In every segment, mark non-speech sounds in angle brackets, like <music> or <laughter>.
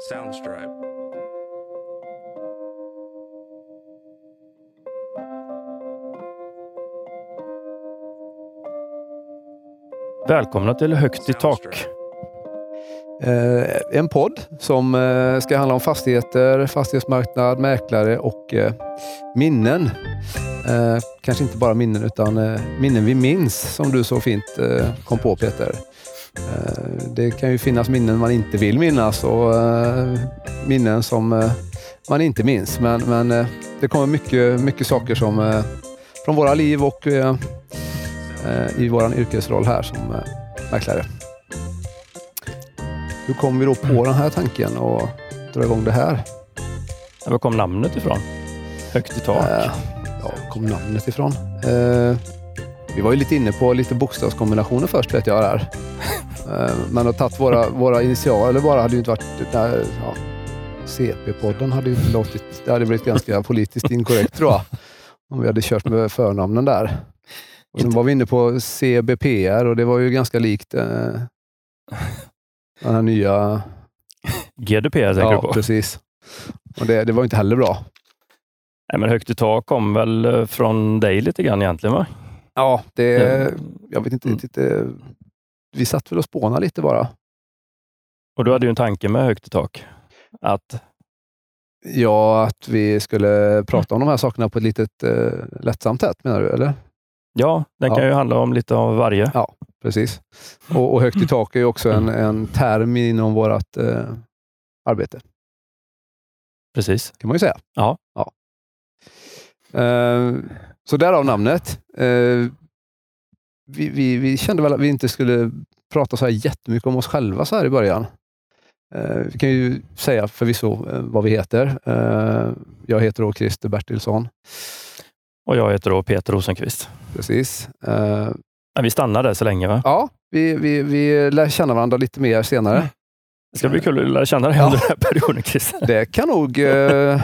Soundstripe. Välkomna till Högt i tak. Eh, en podd som eh, ska handla om fastigheter, fastighetsmarknad, mäklare och eh, minnen. Eh, kanske inte bara minnen utan eh, minnen vi minns som du så fint eh, kom på Peter. Eh, det kan ju finnas minnen man inte vill minnas och eh, minnen som eh, man inte minns. Men, men det kommer mycket, mycket saker som från våra liv och i vår yrkesroll här som mäklare. Hur kom vi då på den här tanken och dra igång det här? Var kom namnet ifrån? Högt i tak. Eh, ja, kom namnet ifrån? Eh, vi var ju lite inne på lite bokstavskombinationer först vet jag där. Eh, men att tagit våra, våra initialer bara hade ju inte varit... Nej, ja, CP-podden hade ju inte låtit... Det hade blivit ganska <laughs> politiskt inkorrekt tror jag. Om vi hade kört med förnamnen där. Och sen var vi inne på CBPR och det var ju ganska likt eh, den här nya... GDPR tänker Ja, du på? precis. Och det, det var inte heller bra. Nej, men Högt i tak kom väl eh, från dig lite grann egentligen va? Ja, det, Ja. jag vet inte Mm. riktigt. eh, Vi satt väl och spånade lite bara. Och du hade ju en tanke med Högt i tak. Att, Ja, att vi skulle prata om de här sakerna på ett litet eh, lättsamt sätt menar du? Eller? ja, den kan Ja. ju handla om lite av varje. Precis. Och, och högt i tak är ju också en, en term inom vårt eh, arbete, Precis. kan man ju säga. Ja. ja. Eh, så därav namnet. Vi, vi, vi kände väl att vi inte skulle prata så här jättemycket om oss själva så här i början. Eh, vi kan ju säga förvisso eh, vad vi heter. Eh, jag heter då Christer Bertilsson. Och jag heter då Peter Rosenqvist. Precis. Eh, Men vi stannar där så länge va? ja, vi, vi, vi lär känna varandra lite mer senare. Det ska bli kul att lära känna dig Ja. under den här perioden Christer. <laughs> Det kan nog eh,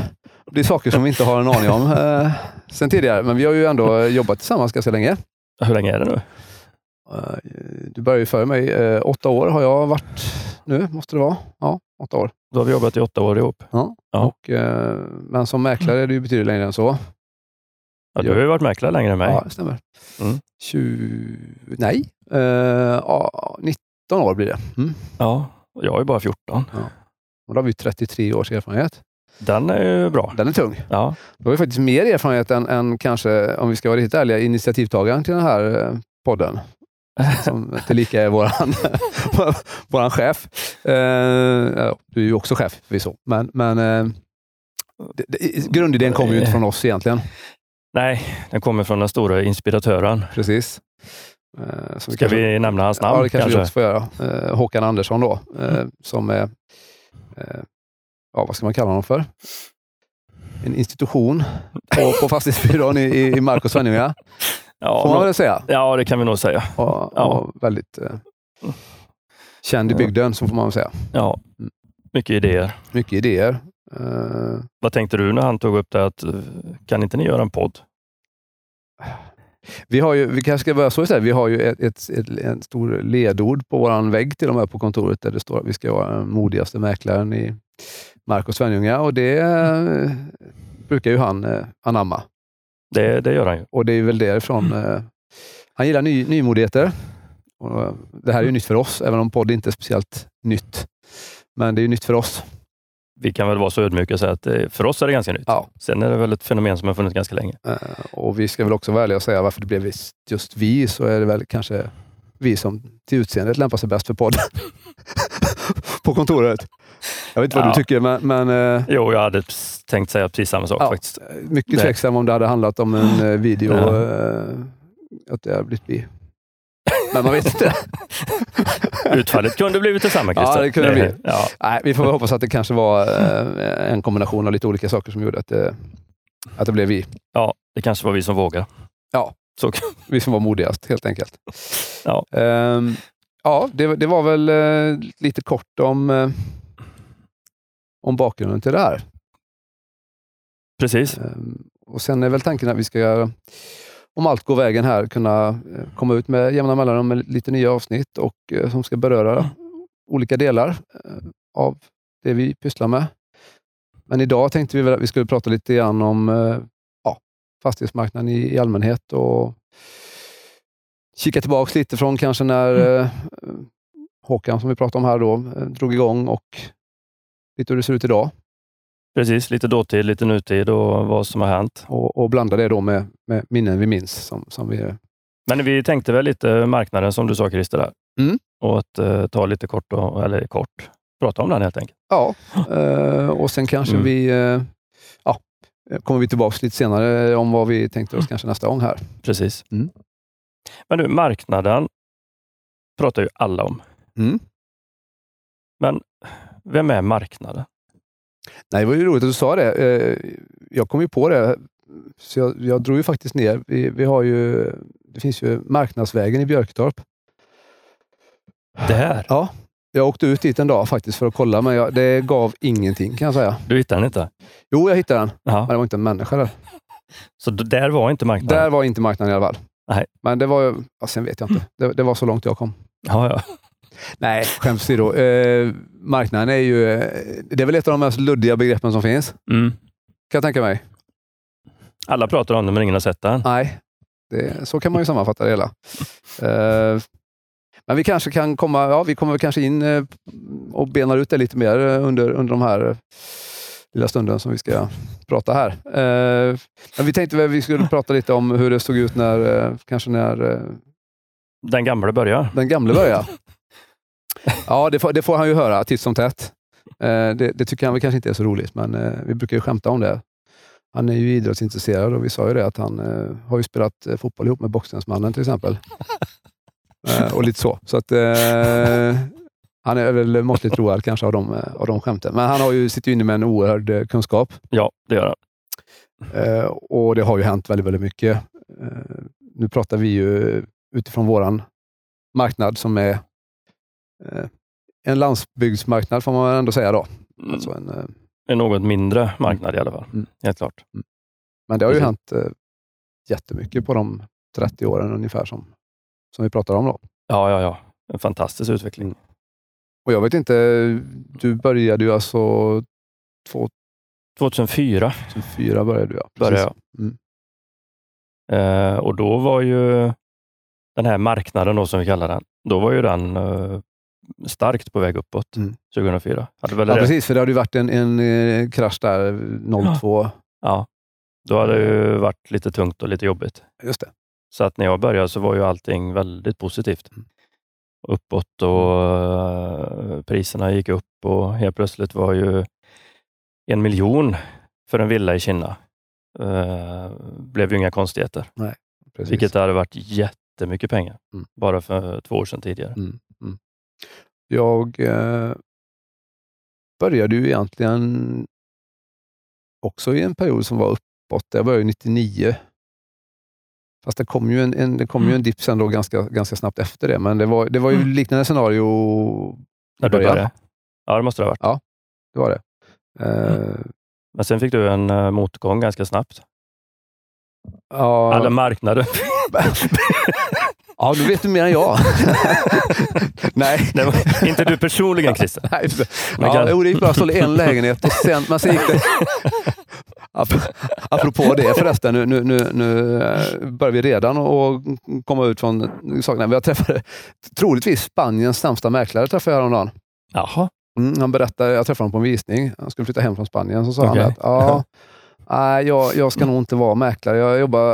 bli saker som vi inte har en aning om eh, sen tidigare. Men vi har ju ändå jobbat tillsammans ganska länge. Hur länge är det nu? Eh, du började ju före mig. Eh, åtta år har jag varit nu, måste det vara. Ja, åtta år. Då har vi jobbat i åtta år ihop. Ja. Ja. Och, eh, men som mäklare är det ju betydligt längre än så. Ja, du har ju varit mäklare längre än mig. Ja, det stämmer. Mm. 20, nej, ja, 19 år blir det. Mm. Ja, jag är bara 14. Och då har vi 33 års erfarenhet. Den är ju bra. Den är tung. Ja, Då har vi faktiskt mer erfarenhet än, än kanske, om vi ska vara riktigt ärliga, initiativtagaren till den här eh, podden. <laughs> Som tillika är våran, <laughs> våran chef. Eh, ja, du är ju också chef förvisso, men, men eh, det, det, grundidén kommer ju inte från oss egentligen. nej, den kommer från den stora inspiratören. Precis. Eh, Ska kanske- vi nämna hans namn Ja, det kanske, vi kanske? också får göra. Eh, Håkan Andersson då, eh, som är, eh, ja vad ska man kalla honom för? En institution på, på fastighetsbyrån i, i och Svenljunga, Ja, får man väl säga. ja, det kan vi nog säga. Och, Ja. och väldigt eh, känd i bygden, så får man väl säga. Ja, Mm. mycket idéer. Mycket idéer. Eh, Vad tänkte du när han tog upp det? Att, eh, kan inte ni göra en podd? vi, har ju, vi kanske ska börja så istället. Vi har ju ett, ett, ett, en stor ledord på vår vägg till och med på kontoret där det står att vi ska vara den modigaste mäklaren i Mark och Svenljunga och det eh, brukar ju han eh, anamma. Det, det gör han ju. Och det är väl därifrån. Eh, han gillar ny, nymodigheter. Och eh, det här är ju nytt för oss, även om podd inte är speciellt nytt. Men det är ju nytt för oss. Vi kan väl vara så ödmjuka och säga att det, för oss är det ganska nytt. Ja. Sen är det väl ett fenomen som har funnits ganska länge. Eh, och vi ska väl också vara ärliga och säga varför det blev just vi, så är det väl kanske vi som till utseendet lämpar sig bäst för podd. <laughs> på kontoret. Jag vet inte vad Ja. du tycker, men, men eh, Jo, jag hade tänkt säga precis samma sak Ja. faktiskt. mycket tveksam om det hade handlat om en eh, video. Eh, att det hade blivit vi. Men man vet inte. <laughs> Utfallet kunde blivit detsamma Christer. Ja, det kunde det bli. Ja, Nej, vi får väl hoppas att det kanske var eh, en kombination av lite olika saker som gjorde att det, att det blev vi. ja, det kanske var vi som vågade. Ja. Så, Vi som var modigast helt enkelt. Ja. Ehm, ja, det, det var väl eh, lite kort om, eh, om bakgrunden till det här. precis. Ehm, och Sen är väl tanken att vi ska, om allt går vägen här, kunna eh, komma ut med jämna mellanrum med lite nya avsnitt och eh, som ska beröra olika delar eh, av det vi pysslar med. Men idag tänkte vi väl att vi skulle prata lite grann om ja, fastighetsmarknaden i, i allmänhet och kika tillbaka lite från kanske när Mm. Håkan, som vi pratade om här, då, drog igång och lite hur det ser ut idag. Precis, lite dåtid, lite nutid och vad som har hänt. Och, och blanda det då med, med minnen vi minns. Som, som vi, Men vi tänkte väl lite marknaden som du sa Christer, där. Mm. och att eh, ta lite kort, och, eller kort, prata om den helt enkelt. ja, eh, och sen kanske Mm. vi eh, ja, kommer vi tillbaka lite senare om vad vi tänkte oss kanske nästa gång här. Precis. Mm. Men du, marknaden pratar ju alla om. Mm. Men vem är marknaden? Nej, det var ju roligt att du sa det. Eh, Jag kom ju på det, så jag, jag drog ju faktiskt ner. Vi, vi har ju, det finns ju Marknadsvägen i Björketorp. Där? Ja, jag åkte ut dit en dag faktiskt för att kolla, men jag, det gav ingenting kan jag säga. Du hittade den inte? Jo, jag hittade den, Ja. men det var inte en människa där. Så där var inte marknaden? Där var inte marknaden i alla fall. Nej. Men det var ju, ja, sen vet jag inte. <clears throat> Det, det var så långt jag kom. Ja, ja. Nej, skämt åsido. Eh, marknaden är ju, eh, det är väl ett av de mest luddiga begreppen som finns. Mm. Kan jag tänka mig. Alla pratar om det, men ingen har sett den. Nej, det, så kan man ju sammanfatta det hela. Eh, men vi kanske kan komma, ja vi kommer kanske in eh, och benar ut det lite mer eh, under, under de här lilla stunden som vi ska prata här. Eh, men vi tänkte väl vi skulle prata lite om hur det såg ut när, kanske när Den gamla börjar. den gamle började. Ja, det får, det får han ju höra titt som tätt. Eh, det, det tycker han väl kanske inte är så roligt, men eh, vi brukar ju skämta om det. Han är ju idrottsintresserad och vi sa ju det att han eh, har ju spelat fotboll ihop med Boxningsmannen till exempel. <laughs> Och lite så. Så att han är väl måttligt road kanske av de, av de skämten. Men han har ju, sitter ju inne med en oerhörd kunskap. Ja, det gör den. Eh, och det har ju hänt väldigt, väldigt mycket. Eh, nu pratar vi ju utifrån våran marknad som är en landsbygdsmarknad får man ändå säga. då. Mm. Alltså en, eh, En något mindre marknad i alla fall. Mm. Helt klart. men det har ju Precis. hänt eh, jättemycket på de 30 åren ungefär som, som vi pratar om. då. Ja, ja, ja. En fantastisk utveckling. Och jag vet inte, du började ju alltså 2004 2004 började du ja. Precis. började jag. Mm. Eh, och då var ju den här marknaden, då, som vi kallar den, då var ju den eh, starkt på väg uppåt Mm. 2004. Hade väl Ja, det- precis, för det hade ju varit en, en eh, krasch där 02. ja, då hade det ju varit lite tungt och lite jobbigt. Just det. Så att när jag började så var ju allting väldigt positivt. Mm. Uppåt och eh, priserna gick upp och helt plötsligt var ju en miljon för en villa i Kina. Uh, blev ju inga konstigheter, Precis. vilket hade varit jättemycket pengar Mm. bara för två år sedan tidigare. Mm, mm. Jag eh, började ju egentligen också i en period som var uppåt. Jag började ju 99. Fast det kom ju en, en, det kom ju en dipp sen då ganska, ganska snabbt efter det. Men det var, det var ju Mm. liknande scenario När du började? Ja, det måste det ha varit. Det var det. Eh, Men sen fick du en eh, motgång ganska snabbt. ja, Alla marknader. <laughs> <laughs> ja, du vet du mer än jag. <laughs> Nej. Var, <laughs> inte du personligen Christer. <laughs> Nej, ja, kan- jo, det gick bra. Jag sålde en lägenhet och sen, men sen gick det... Ap- Apropå det förresten, nu, nu, nu, nu eh, börjar vi redan att komma ut från sakerna. Vi har träffat troligtvis Spaniens sämsta mäklare träffade jag häromdagen. Jaha. Mm, han berättade, jag träffade honom på en visning. Han skulle flytta hem från Spanien. Så sa Okej. han att ja, nej, jag, jag ska nog inte vara mäklare. Jag jobbar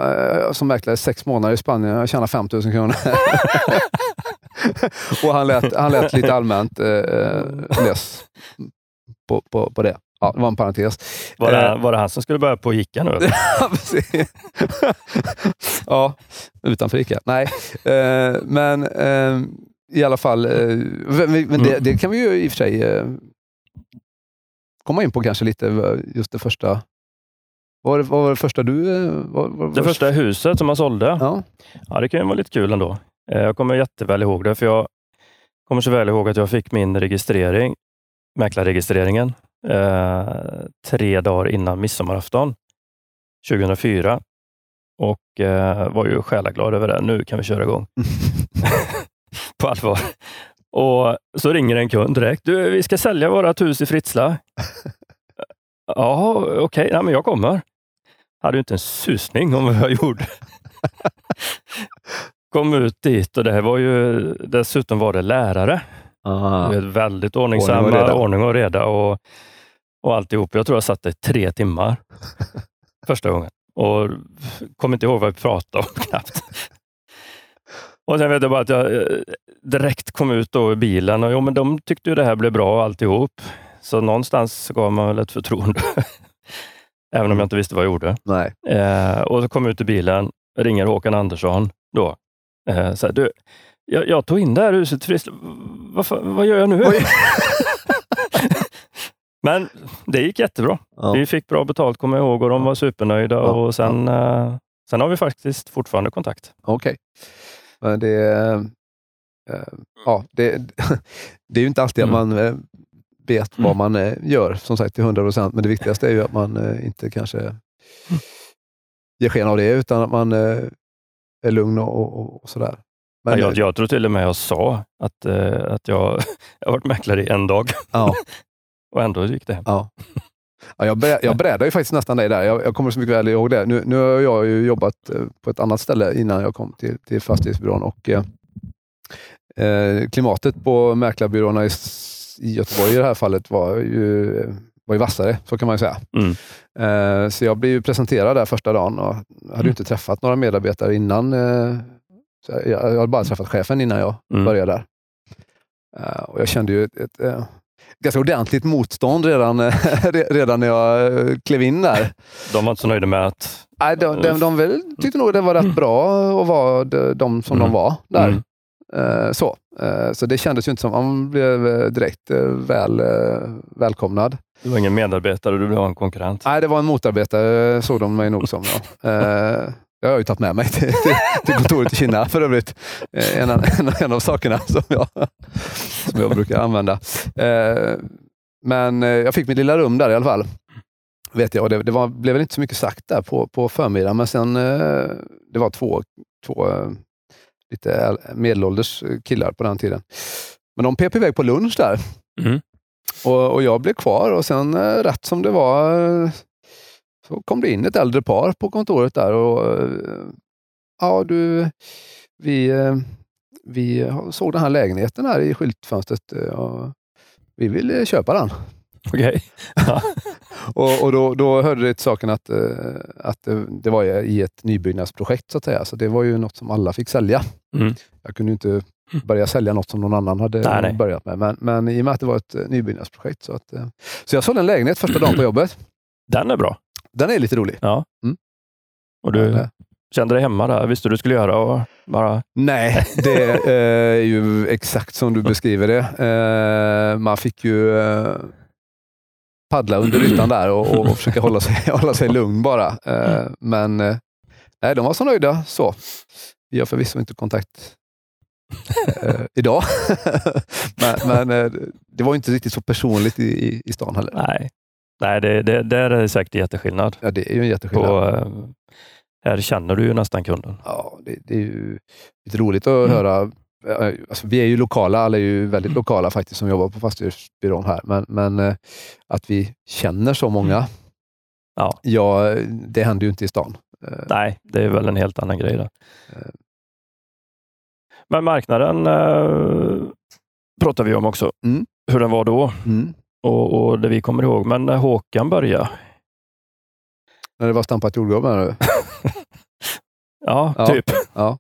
eh, som mäklare i sex månader i Spanien. Jag tjänar 5 000 kronor. <laughs> och han lät, han lät lite allmänt eh, less på, på, på det. Ja, det var en parentes. Var det, Eh. var det han som skulle börja på Ica nu? <laughs> <laughs> Ja, utanför Ica. Nej, eh, men eh, i alla fall. Eh, men det, det kan vi ju i och för sig eh, komma in på kanske lite. eh, Just det första. Vad var var det första du... eh, Vad, vad, Det första huset som man sålde, Ja, ja, det kan ju vara lite kul ändå. Eh, Jag kommer jätteväl ihåg det, för jag kommer så väl ihåg att jag fick min registrering, mäklarregistreringen, eh, tre dagar innan midsommarafton 2004. Och eh, var ju själaglad över det. Nu kan vi köra igång. <laughs> <laughs> på allvar. Och så ringer en kund direkt. Du, vi ska sälja vårt hus i Fritsla. Ja, okej, okay. ja, men jag kommer. Hade ju inte en susning om vad jag gjorde. <laughs> Kom ut dit och det var ju, dessutom var det lärare. Ah. Väldigt ordningsamma, ordning och reda, ordning och, reda och, och alltihop. Jag tror jag satt där i tre timmar <laughs> första gången och kom inte ihåg vad vi pratade om <laughs> knappt. Och sen vet jag bara att jag eh, direkt kom ut då i bilen och jo, men de tyckte ju det här blev bra alltihop. Så någonstans gav man väl ett förtroende. <laughs> Även om jag inte visste vad jag gjorde. Nej. Eh, och så kom jag ut i bilen, ringer Håkan Andersson då. Eh, så här, du, jag, jag, tog in det här huset friskt. Vad, vad gör jag nu? <laughs> Men det gick jättebra. Ja. Vi fick bra betalt kommer jag ihåg och de var supernöjda. Ja. Och sen. Eh, sen har vi faktiskt fortfarande kontakt. Okej. Okay. det, eh, ja, det, <laughs> det är ju inte alltid mm. att man eh, vet vad man eh, gör, som sagt till 100 procent. Men det viktigaste är ju att man eh, inte kanske mm. ger sken av det, utan att man eh, är lugn och, och, och sådär. Men, jag, jag tror till och med jag sa att, att jag, <laughs> jag har varit mäklare i en dag. Ja. <laughs> och ändå gick det hem. Ja. Ja, jag, ber, jag berättade ju faktiskt nästan dig där. Jag, jag kommer så mycket väl ihåg det. Nu, nu har jag ju jobbat på ett annat ställe innan jag kom till, till fastighetsbyrån. Och, eh, klimatet på mäklarbyråerna i i Göteborg i det här fallet var ju, var ju vassare, så kan man ju säga. Mm. Eh, så jag blev ju presenterad där första dagen och hade mm. inte träffat några medarbetare innan. Eh, jag, hade bara träffat chefen innan jag mm. började där. Eh, och jag kände ju ett, ett, ett ganska ordentligt motstånd redan, <laughs> redan när jag klev in där. De var inte så nöjda med att... Nej, de, de, de, de tyckte nog det var rätt bra att vara de som mm. de var där. Eh, så. Eh, så det kändes ju inte som att man blev eh, direkt väl, välkomnad. Du var ingen medarbetare, du var en konkurrent? Nej, det var en motarbetare, såg de mig nog som. Ja. Det har jag ju tagit med mig till, till, till kontoret i Kina för övrigt. En, en, en av sakerna som jag, som jag brukar använda. Men jag fick mitt lilla rum där i alla fall. Vet jag. Och det, det var, blev väl inte så mycket sagt där på, på förmiddagen, men sen det var två, två lite medelålders killar på den tiden. Men de pep iväg på lunch där. Mm. Och, och, jag blev kvar och sen eh, rätt som det var eh, så kom det in ett äldre par på kontoret där. och eh, Ja, du, vi, vi såg den här lägenheten här i skyltfönstret och vi vill köpa den. <laughs> Okej. Okay. <laughs> och, och då, då hörde det till saken att, att det var i ett nybyggnadsprojekt, så att säga. Så det var ju något som alla fick sälja. Mm. Jag kunde inte börja sälja något som någon annan hade nej, nej. börjat med. Men, men i och med att det var ett eh, nybyggnadsprojekt. Så, att, eh, så jag sålde en lägenhet första dagen på jobbet. Den är bra. Den är lite rolig. Ja. Mm. Och du men, kände dig hemma där? Visste du skulle göra? Och bara... Nej, det är ju exakt som du <laughs> beskriver det. Eh, man fick ju paddla under <clears throat> ytan där och, och försöka hålla sig, <laughs> hålla sig lugn bara. Men nej, de var så nöjda så. Vi har förvisso inte kontakt eh, <laughs> idag. <laughs> men, men eh, det var inte riktigt så personligt i, i stan heller. Nej, Nej det, det, där är det säkert jätteskillnad. Ja, det är ju en jätteskillnad. På, eh, här känner du ju nästan kunden. Ja, det, det är ju lite roligt att mm. höra. Eh, alltså, vi är ju lokala, alla är ju väldigt mm. lokala faktiskt som jobbar på fastighetsbyrån här. Men, men eh, att vi känner så många, mm. ja. ja, det händer ju inte i stan. Eh, Nej, det är väl en helt annan grej. Då. Eh. Men marknaden eh, pratar vi om också. Mm. Hur den var då mm. och, och, det vi kommer ihåg. Men när Håkan började? När det var stampat jordgubb menar du? <laughs> ja, ja, typ. Ja.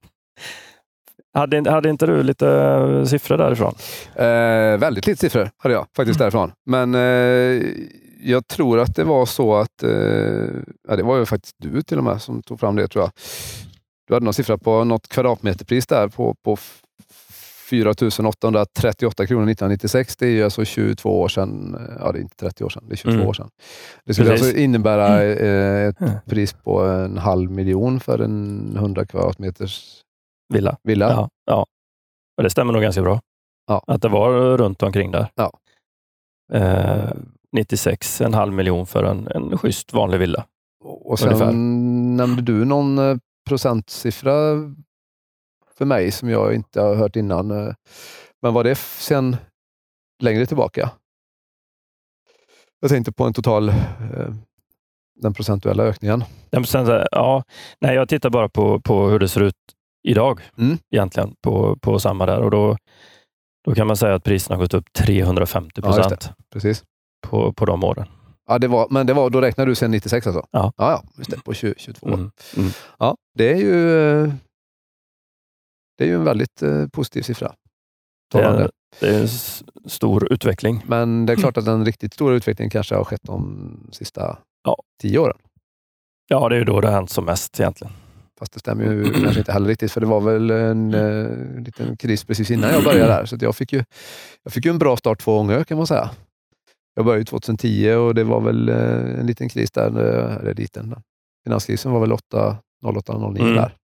Hade, hade inte du lite siffror därifrån? Eh, väldigt lite siffror hade jag faktiskt mm. därifrån. Men eh, jag tror att det var så att, eh, ja, det var ju faktiskt du till och med som tog fram det tror jag. Du hade någon siffra på något kvadratmeterpris där på, på 4 838 kronor 1996. Det är alltså 22 år sedan. Ja, det är inte 30 år sedan. Det är 22 mm. år sedan. Det skulle Precis. alltså innebära mm. eh, ett mm. pris på en halv miljon för en 100 kvadratmeters villa. villa. Ja, ja. Och det stämmer nog ganska bra. Ja. Att det var runt omkring där. Ja. Eh, 96, en halv miljon för en, en schysst vanlig villa. Och sen ungefär. nämnde du någon eh, procentsiffra för mig som jag inte har hört innan. Eh, Men var det sen längre tillbaka? Jag tänkte på en total, eh, den procentuella ökningen. Ja, nej, jag tittar bara på, på hur det ser ut idag Mm. egentligen på, på samma där och då, då kan man säga att priserna har gått upp 350 Ja, just procent Precis. på, på de åren. Ja, det var, men det var, då räknar du sen 96 alltså? Ja. Ja, ja just det, på 20, 22. Mm. Ja, det är ju, det är ju en väldigt eh, positiv siffra. Det, är, det är en stor utveckling. Men det är klart att den riktigt stora utvecklingen kanske har skett de sista Ja. tio åren. Ja, det är ju då det har hänt som mest egentligen. Fast det stämmer ju kanske inte heller riktigt, för det var väl en eh, liten kris precis innan jag började där. Så jag, fick ju, jag fick ju en bra start två gånger kan man säga. Jag började ju 2010 och det var väl eh, en liten kris där, eh, eller liten. Finanskrisen var väl 8, 08, 09 Mm. där.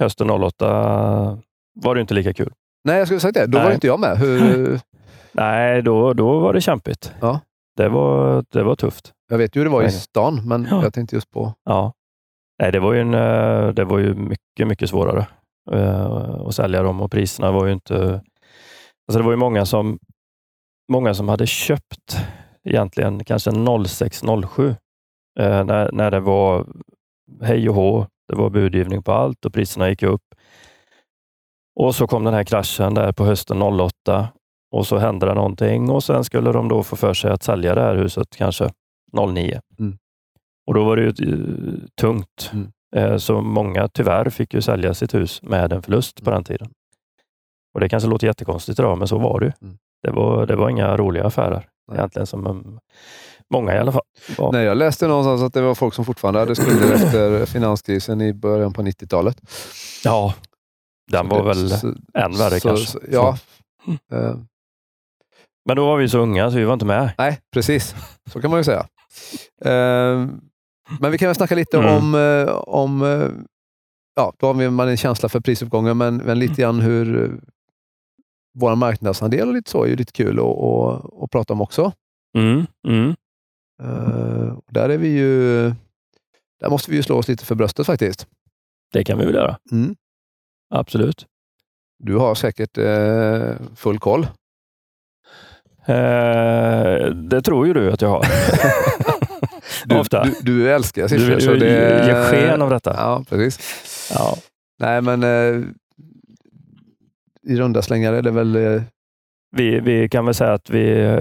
Hösten 08 var det inte lika kul. Nej, jag skulle sagt det. Då var Nej. inte jag med. Hur, <laughs> Nej, då, då var det kämpigt. Ja. Det, var, det var tufft. jag vet ju hur det var i stan, men Ja. jag tänkte just på... Ja. Nej, det var ju, en, eh, det var ju mycket, mycket svårare eh, att sälja dem och priserna var ju inte... Alltså det var ju många som, många som hade köpt egentligen kanske 06-07 eh, när, när det var hej och hå. Det var budgivning på allt och priserna gick upp. Och så kom den här kraschen där på hösten 08 och så hände det någonting och sen skulle de då få för sig att sälja det här huset kanske 09. Mm. Och då var det ju eh, tungt. Mm. Eh, Så många tyvärr fick ju sälja sitt hus med en förlust på Mm. den tiden. Och Det kanske låter jättekonstigt idag, men så var det ju. Mm. Det, var, det var inga roliga affärer Nej. egentligen, som um, många i alla fall. var. Nej, jag läste någonstans att det var folk som fortfarande hade skulder <clears throat> efter finanskrisen i början på 90-talet. Ja, den var väl Så- än värre så- kanske. så- ja. Eh, Men då var vi så unga så vi var inte med. nej, precis. Så kan man ju säga. Men vi kan väl snacka lite Mm. om, eh, om eh, ja, då har vi- man en känsla för prisuppgången, men, men lite grann hur eh, vår marknadsandel och lite så är ju lite kul att, att, att prata om också. Mm, mm. Eh, där är vi ju, där måste vi ju slå oss lite för bröstet faktiskt. Det kan vi väl göra. Mm. Absolut. Du har säkert eh, full koll. Eh, det tror ju du att jag har. <laughs> Du, Ofta. du, du älskar siffror. Du, så du det, ger sken av detta. Ja, precis. Ja. Nej, men eh, i runda slängar är det väl... Eh, Vi, vi kan väl säga att vi, eh,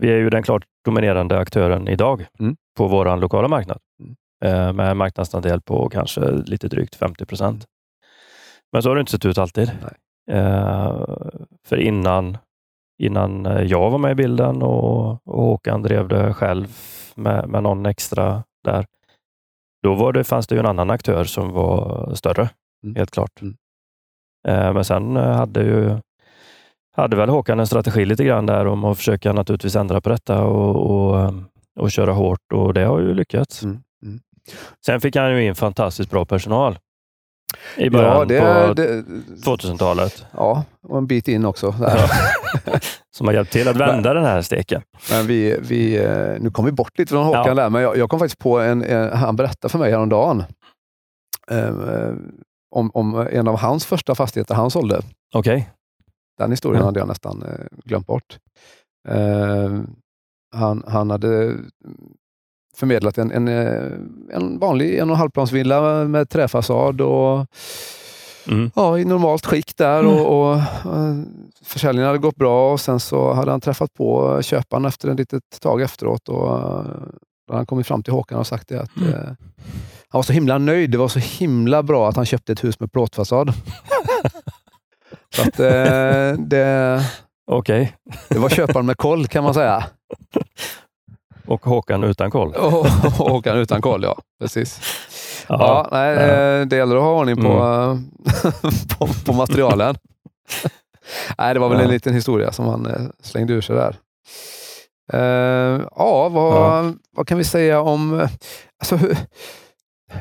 vi är ju den klart dominerande aktören idag Mm. på vår lokala marknad. Mm. Eh, Med en marknadsandel på kanske lite drygt 50 procent. Men så har det inte sett ut alltid. Eh, För innan, innan eh, jag var med i bilden och, och Håkan drev det själv med, med någon extra där, då var det, fanns det ju en annan aktör som var större, Mm. helt klart. Mm. Eh, Men sen eh, hade ju hade väl Håkan en strategi lite grann där om att försöka naturligtvis ändra på detta och, och, och köra hårt och det har ju lyckats. Mm, mm. Sen fick han ju in fantastiskt bra personal i början ja, det, på det, 2000-talet ja, och en bit in också. Ja. <laughs> som har hjälpt till att vända den här steken. Men vi, vi, eh, nu kom vi bort lite från Håkan Ja. där, men jag, jag kom faktiskt på en, en han berättade för mig häromdagen eh, om, om en av hans första fastigheter han sålde. Okej. Den historien Mm. hade jag nästan eh, glömt bort. Eh, han, han hade förmedlat en, en, eh, en vanlig en och halvplansvilla med träfasad och Mm. ja, i normalt skick där. Och, och, eh, försäljningen hade gått bra och sen så hade han träffat på köparen efter ett litet tag efteråt. Och, eh, då hade han kommit fram till Håkan och sagt det att Mm. eh, han var så himla nöjd. Det var så himla bra att han köpte ett hus med plåtfasad. <laughs> så att, eh, det, Okej. det var köparen med koll kan man säga. Och Håkan utan koll. <laughs> Och, Håkan utan koll, ja. Precis. Ja, Ja. nej, Ja. eh, det gäller att ha ordning på, eh, <laughs> på, på materialen. <laughs> nej, det var väl en Ja. liten historia som han eh, slängde ur sig där. Eh, ja, vad, vad kan vi säga om... Alltså, hur,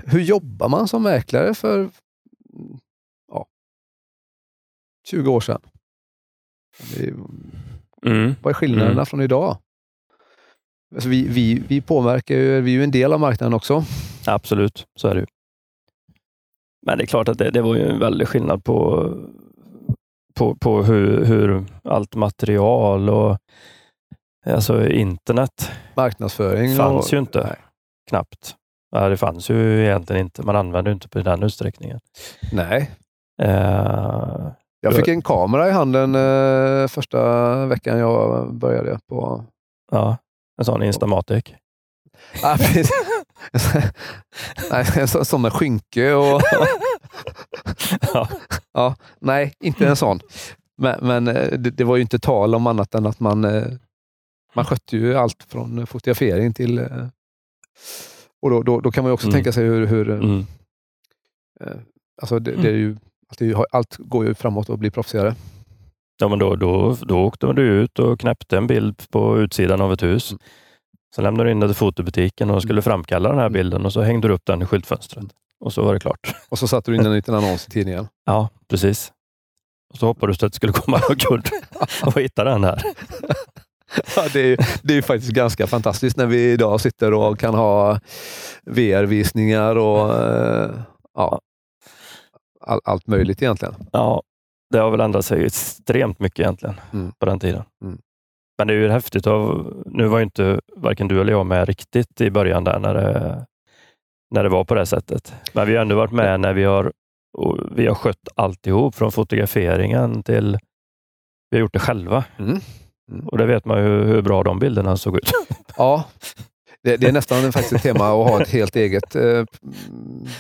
hur jobbar man som mäklare för mm, ja, 20 år sedan? Det Mm. vad är skillnaderna Mm. från idag? Alltså vi, vi, vi påverkar ju, vi är ju en del av marknaden också. Absolut, så är det ju. Men det är klart att det, det var ju en väldig skillnad på, på, på hur, hur allt material och alltså internet Marknadsföring? fanns och, ju inte. Nej. Knappt. Ja, det fanns ju egentligen inte. Man använde inte på den utsträckningen. nej. Eh, Jag fick en kamera i handen eh, första veckan jag började på... ja, en sån Instamatic. Ah, precis. nej, en sån- sån med skynke och... Ja. ja, nej, inte en sån. Men, men eh, det, det var ju inte tal om annat än att man, eh, man skötte ju allt från fotografering till... eh, Och då, då, då kan man ju också Mm. tänka sig hur... hur Mm. alltså det, det är ju, allt, är ju, allt går ju framåt och blir proffsigare. Ja, men då, då, då åkte du ut och knäppte en bild på utsidan av ett hus. Mm. Sen lämnade du in det till fotobutiken och skulle framkalla den här bilden och så hängde du upp den i skyltfönstret. Och så var det klart. <laughs> Och så satte du in en liten annons i tidningen. Ja, precis. Och så hoppades du att det skulle komma någon kund <laughs> och hitta den här. <laughs> Ja, det, är, det är faktiskt ganska fantastiskt när vi idag sitter och kan ha VR-visningar och eh, ja, all, allt möjligt egentligen. Ja, det har väl ändrat sig extremt mycket egentligen Mm. på den tiden. Mm. Men det är ju häftigt. Av, nu var ju inte varken du eller jag med riktigt i början där när det, när det var på det sättet. Men vi har ändå varit med när vi har, vi har skött alltihop från fotograferingen till vi har gjort det själva. Mm. Och det vet man ju hur bra de bilderna såg ut. Ja, <laughs> det, det är nästan faktiskt ett tema att ha ett helt eget eh,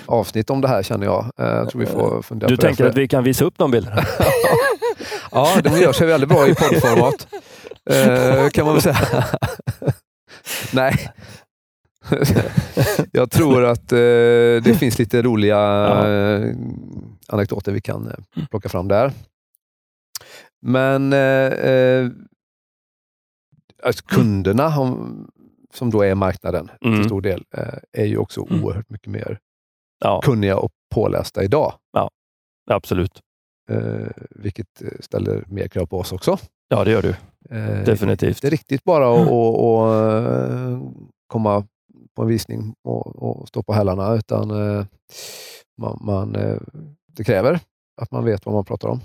avsnitt om det här känner jag. Eh, jag tror vi får fundera Du på det. tänker För- att vi kan visa upp de bilderna? <laughs> Ja, de gör sig väldigt bra i poddformat. Eh, kan man väl säga. <laughs> Nej. <laughs> Jag tror att eh, det finns lite roliga Ja. eh, anekdoter vi kan eh, plocka fram där. Men alltså kunderna om, som då är marknaden Mm. till stor del eh, är ju också Mm. oerhört mycket mer Ja, kunniga och pålästa idag. absolut. Eh, vilket ställer mer krav på oss också. Ja, det gör du. Eh, Definitivt. Det är riktigt bara att att- att, eh, komma på en visning och, och stå på hälarna, utan eh, man, man, eh, det kräver att man vet vad man pratar om.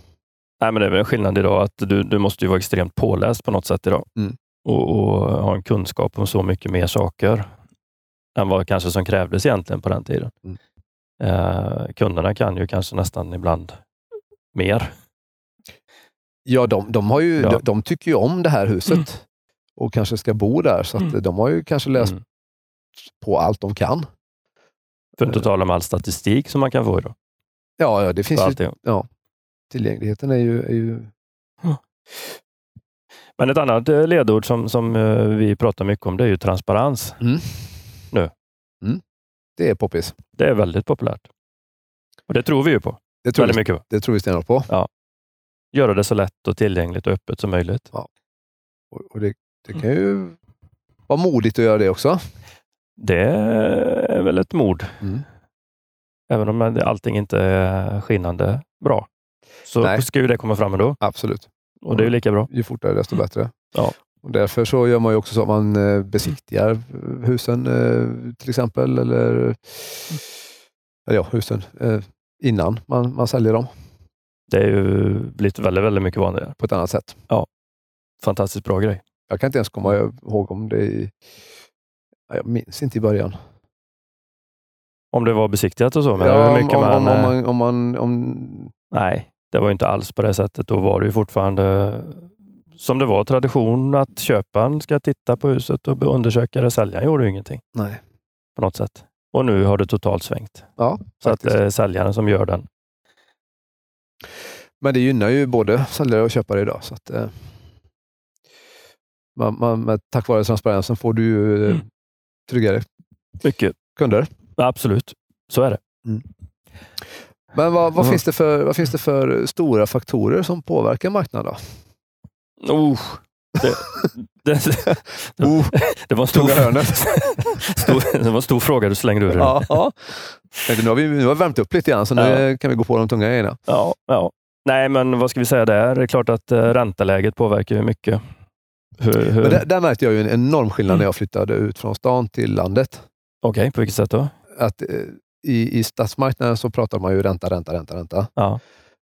Nej, men det är väl en skillnad idag att du, du måste ju vara extremt påläst på något sätt idag Mm. Och, och ha en kunskap om så mycket mer saker än vad kanske som krävdes egentligen på den tiden. Mm. Eh, kunderna kan ju kanske nästan ibland mer. Ja, de, de, har ju, Ja. de, de tycker ju om det här huset och kanske ska bo där, så att Mm. de har ju kanske läst Mm. på allt de kan. För att inte tala om all statistik som man kan få idag. Ja, ja det finns ju, allting. tillgängligheten är ju, är ju Men ett annat eh, ledord som, som eh, vi pratar mycket om det är ju transparens. det är poppis. Det är väldigt populärt. Och Det tror vi ju på. Det tror, Väldigt vi, mycket på. det tror vi stenhårt på. Göra det så lätt och tillgängligt och öppet som möjligt. Och, och det, det kan ju vara modigt att göra det också. Det är väl ett mod. Mm. Även om allting inte är skinnande bra. Så Nej. ska ju det komma fram ändå. Absolut. Och det är ju lika bra. Ju fortare desto bättre. Ja. Och därför så gör man ju också så att man eh, besiktigar husen eh, till exempel. Eller, eller ja, husen eh, innan man, man säljer dem Det är ju blivit väldigt, väldigt mycket vanligare. på ett annat sätt. Fantastiskt bra grej. Jag kan inte ens komma ihåg om det i, ja, jag minns inte i början. Om det var besiktigat och så. Men ja, om, om, man, om, man, om, man, om, Nej, det var ju inte alls på det sättet. Då var det ju fortfarande som det var tradition att köparen ska titta på huset och undersöka det. Säljaren gjorde ju ingenting nej. på något sätt. Och nu har det totalt svängt. Ja, Så att det är säljaren som gör den. Men det gynnar ju både säljare och köpare idag. Så att, eh, man, man, tack vare transparensen får du eh, Mm. tryggare Mycket. kunder. Absolut, så är det. Men vad, vad, Ja. finns det för, vad finns det för stora faktorer som påverkar marknaden? Då? Oh, det, det, Oh, <laughs> det, var en stor, <laughs> stor, det var en stor fråga du slängde ur ja, ja. Nu har vi, nu har vi värmt upp lite grann, så nu Ja. kan vi gå på de tunga grejerna. Ja, ja. Nej, men vad ska vi säga där? Det är klart att eh, ränteläget påverkar ju mycket. Hur, hur, Men där, där märkte jag ju en enorm skillnad när jag flyttade ut från stan till landet. Okej, på vilket sätt då? Att, eh, i, I stadsmarknaden så pratar man ju ränta, ränta, ränta, ränta. Ja.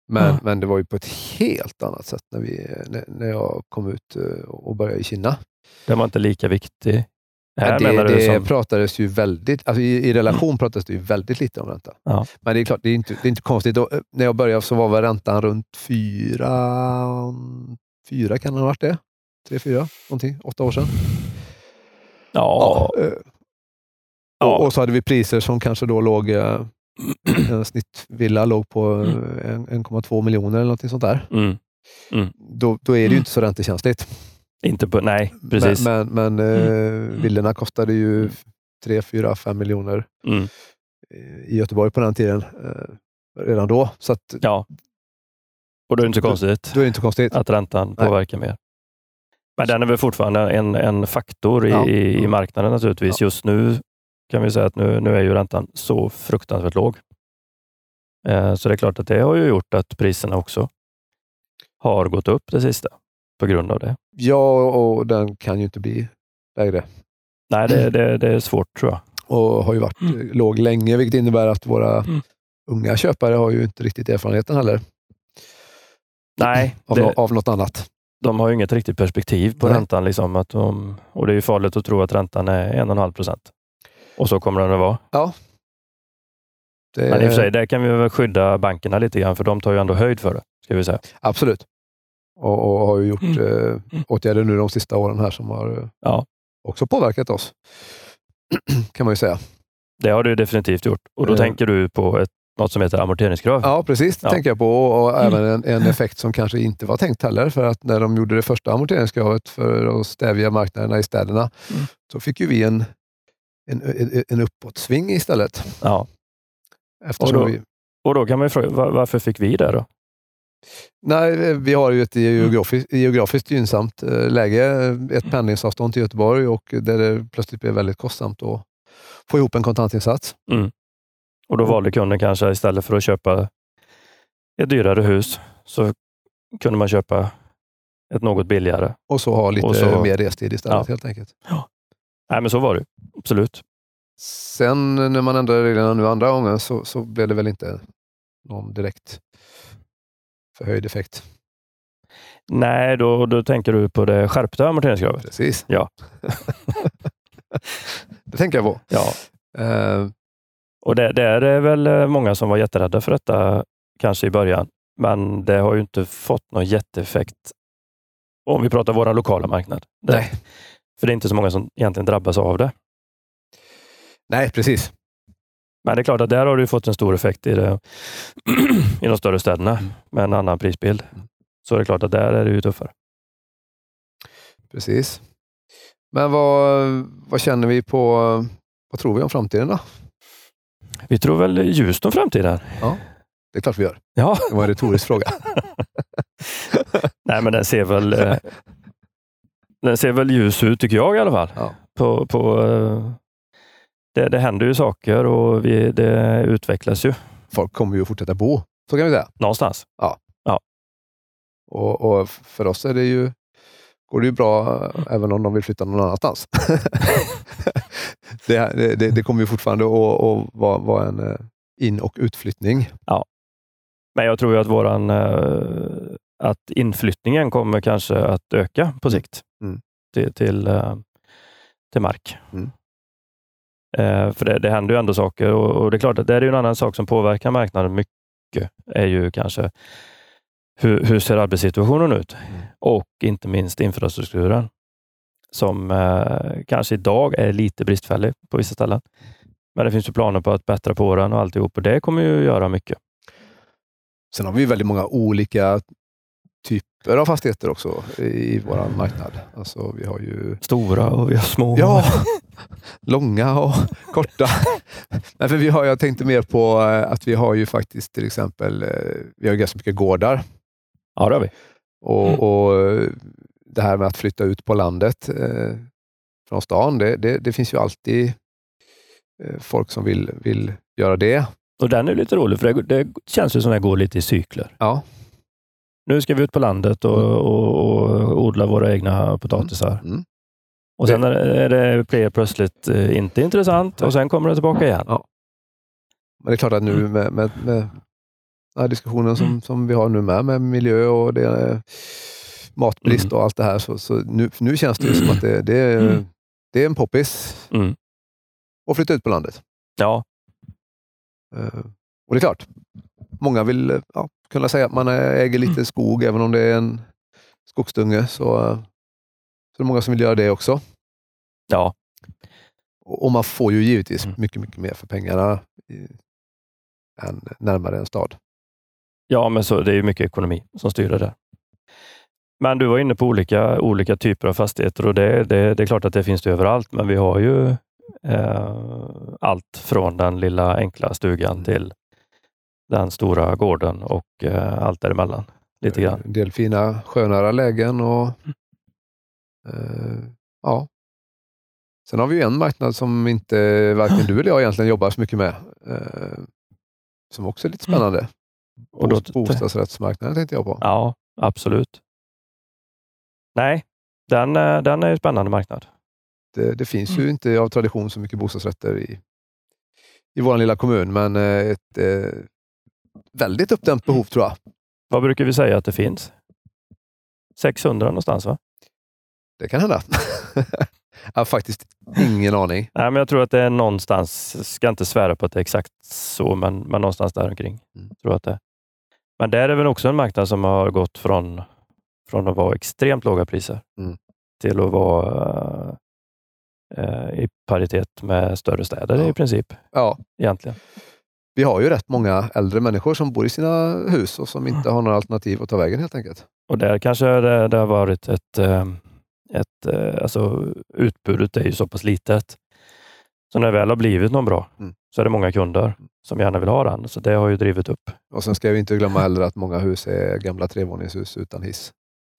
Men, Ja. men det var ju på ett helt annat sätt när, vi, när, när jag kom ut eh, och började i Kina. Den var inte lika viktig. Här det menar du det som, pratades ju väldigt, alltså i, i relation pratades det ju väldigt lite om ränta. Ja. Men det är klart, det är inte, det är inte konstigt. Då, eh, när jag började så var väl räntan runt fyra, fyra kan det ha varit det? Tre, fyra, någonting, åtta år sedan. ja, eh, ja, Och, och så hade vi priser som kanske då låg, eh, <clears throat> en snittvilla låg på eh, en- 1,2 miljoner eller någonting sånt där. mm, Då, då är det ju Mm. inte så räntekänsligt. inte på, nej, precis. Men, men, men eh, villorna kostade ju 3, 4, 5 miljoner Mm, eh, i Göteborg på den tiden. eh, Redan då. Så att, ja. Och då är det inte så konstigt då är det inte konstigt. att räntan Nej. påverkar mer. Men den är väl fortfarande en, en faktor i, Ja. i, Mm. marknaden naturligtvis. Just nu kan vi säga att nu, nu är ju räntan så fruktansvärt låg. Eh, så det är klart att det har ju gjort att priserna också har gått upp det sista på grund av det. Ja, och den kan ju inte bli lägre. Nej, det, det, det är svårt tror jag. Och har ju varit Mm. eh, låg länge, vilket innebär att våra Mm. unga köpare har ju inte riktigt erfarenheten heller. Nej, Av, det, av något annat. de har ju inget riktigt perspektiv på Nej. räntan. Liksom, att de, och det är ju farligt att tro att räntan är 1,5 procent. Och så kommer den att vara. Det, Men i och för sig, där kan vi väl skydda bankerna lite grann, för de tar ju ändå höjd för det. Ska vi säga. Absolut. Och, och har ju gjort Mm. eh, åtgärder nu de sista åren här som har eh, Ja. också påverkat oss. <clears throat> kan man ju säga. Det har du definitivt gjort. Och då Eh. tänker du på ett, något som heter amorteringskrav. Ja, precis. Det Ja. tänker jag på. Och, och Mm. även en, en effekt som kanske inte var tänkt heller. För att när de gjorde det första amorteringskravet för att stävja marknaderna i städerna, Mm. så fick ju vi en, en, en, uppåtsving istället. Ja. Eftersom Och då- vi, Och då kan man ju fråga, var, varför fick vi det då? nej, vi har ju ett geografiskt, geografiskt gynnsamt eh, läge, ett pendlingsavstånd till Göteborg och där det plötsligt blev väldigt kostsamt att få ihop en kontantinsats. Och då valde kunden kanske istället för att köpa ett dyrare hus, så kunde man köpa ett något billigare. Och så ha lite så- mer restid istället Ja. helt enkelt. Nej, men så var det. Absolut. Sen när man ändrade reglerna nu andra gången så, så blev det väl inte någon direkt förhöjd effekt. Nej, då, då tänker du på det skärpta amorteringskravet. Precis. Ja. <laughs> det tänker jag på. Ja. Eh, Och det, det är väl eh, många som var jätterädda för detta, kanske i början. Men det har ju inte fått någon jätteeffekt om vi pratar vår lokala marknad. Det, nej. För det är inte så många som egentligen drabbas av det. nej, precis. Men det är klart att där har du fått en stor effekt i, det, <clears throat> i de större städerna Mm. med en annan prisbild. Så det är klart att där är det ju tuffare. precis. Men vad, vad känner vi på, vad tror vi om framtiden då? Vi tror väl ljust om framtiden. Det är klart vi gör. Ja, Det var en retorisk fråga. <laughs> <laughs> nej men den ser väl eh, den ser väl ljus ut tycker jag i alla fall. Ja. På, på, eh, det, det händer ju saker och vi, det utvecklas ju Folk kommer ju att fortsätta bo, så kan vi säga. någonstans. Och, och för oss är det ju, går det ju bra eh, även om de vill flytta någon annanstans. <laughs> det, det, det kommer ju fortfarande att, att vara, vara en eh, in och utflyttning. Men jag tror ju att våran att inflyttningen kommer kanske att öka på sikt Mm. till, till, eh, till mark. Mm. Eh, För det, det händer ju ändå saker och, och det är klart att det är en annan sak som påverkar marknaden mycket är ju kanske hur, hur ser arbetssituationen ut? Mm. Och inte minst infrastrukturen som eh, kanske idag är lite bristfällig på vissa ställen. Men det finns ju planer på att bättra på den och alltihop och det kommer ju göra mycket. Sen har vi väldigt många olika typer av fastigheter också i vår marknad. Alltså vi har ju Stora och vi har små. Ja, <laughs> långa och korta. <laughs> Nej, för vi har, jag tänkte mer på eh, att vi har ju faktiskt till exempel, eh, vi har ganska mycket gårdar. ja det har vi. Och, Mm. och det här med att flytta ut på landet eh, från stan, det, det, det finns ju alltid eh, folk som vill, vill göra det. Och den är lite rolig för det, det känns ju som att det går lite i cykler. Ja, Nu ska vi ut på landet och, och, och odla våra egna potatisar. mm. Och sen är det, blir plötsligt eh, inte intressant och sen kommer det tillbaka igen. men det är klart att nu Mm. med, med, med den här diskussionen som, som vi har nu med, med miljö och det är matbrist Mm. och allt det här. Så, så nu, nu känns det ju som att det, det, är, Mm. det är en poppis Mm. att flytta ut på landet. Ja, Eh, Och det är klart, många vill eh, ja, kunna säga att man äger lite Mm. skog, även om det är en skogsdunge. Så, eh, så är det många som vill göra det också. ja, Och och man får ju givetvis Mm. mycket, mycket mer för pengarna i, än närmare en stad. ja, men så, det är ju mycket ekonomi som styr det där. Men du var inne på olika, olika typer av fastigheter och det, det, det är klart att det finns det överallt, men vi har ju eh, allt från den lilla enkla stugan Mm. till den stora gården och eh, allt däremellan. Lite grann. En del fina sjönära lägen och eh, ja. Sen har vi ju en marknad som inte varken du eller jag egentligen jobbar så mycket med. Eh, som också är lite spännande. Mm. Och då- Bos- Bostadsrättsmarknaden tänkte jag på. Ja, absolut. Nej, den, eh, den är ju spännande marknad. Det, det finns Mm. ju inte av tradition så mycket bostadsrätter i, i vår lilla kommun, men eh, ett eh, väldigt uppdämt behov tror jag. Vad brukar vi säga att det finns? 600 någonstans va? Det kan hända. <laughs> jag har faktiskt ingen aning. Nej, men jag tror att det är någonstans, jag ska inte svära på att det är exakt så, men, men någonstans där omkring. Mm. Tror att det. Men där är väl också en marknad som har gått från, från att vara extremt låga priser Mm. till att vara eh, i paritet med större städer Ja. i princip. Ja, egentligen. Vi har ju rätt många äldre människor som bor i sina hus och som inte har några alternativ att ta vägen helt enkelt. Och där kanske det, det har varit ett, eh, ett eh, alltså utbudet är ju så pass litet. Så när det väl har blivit någon bra Mm. så är det många kunder som gärna vill ha den. Så det har ju drivit upp. Och sen ska vi inte glömma heller att många hus är gamla trevåningshus utan hiss.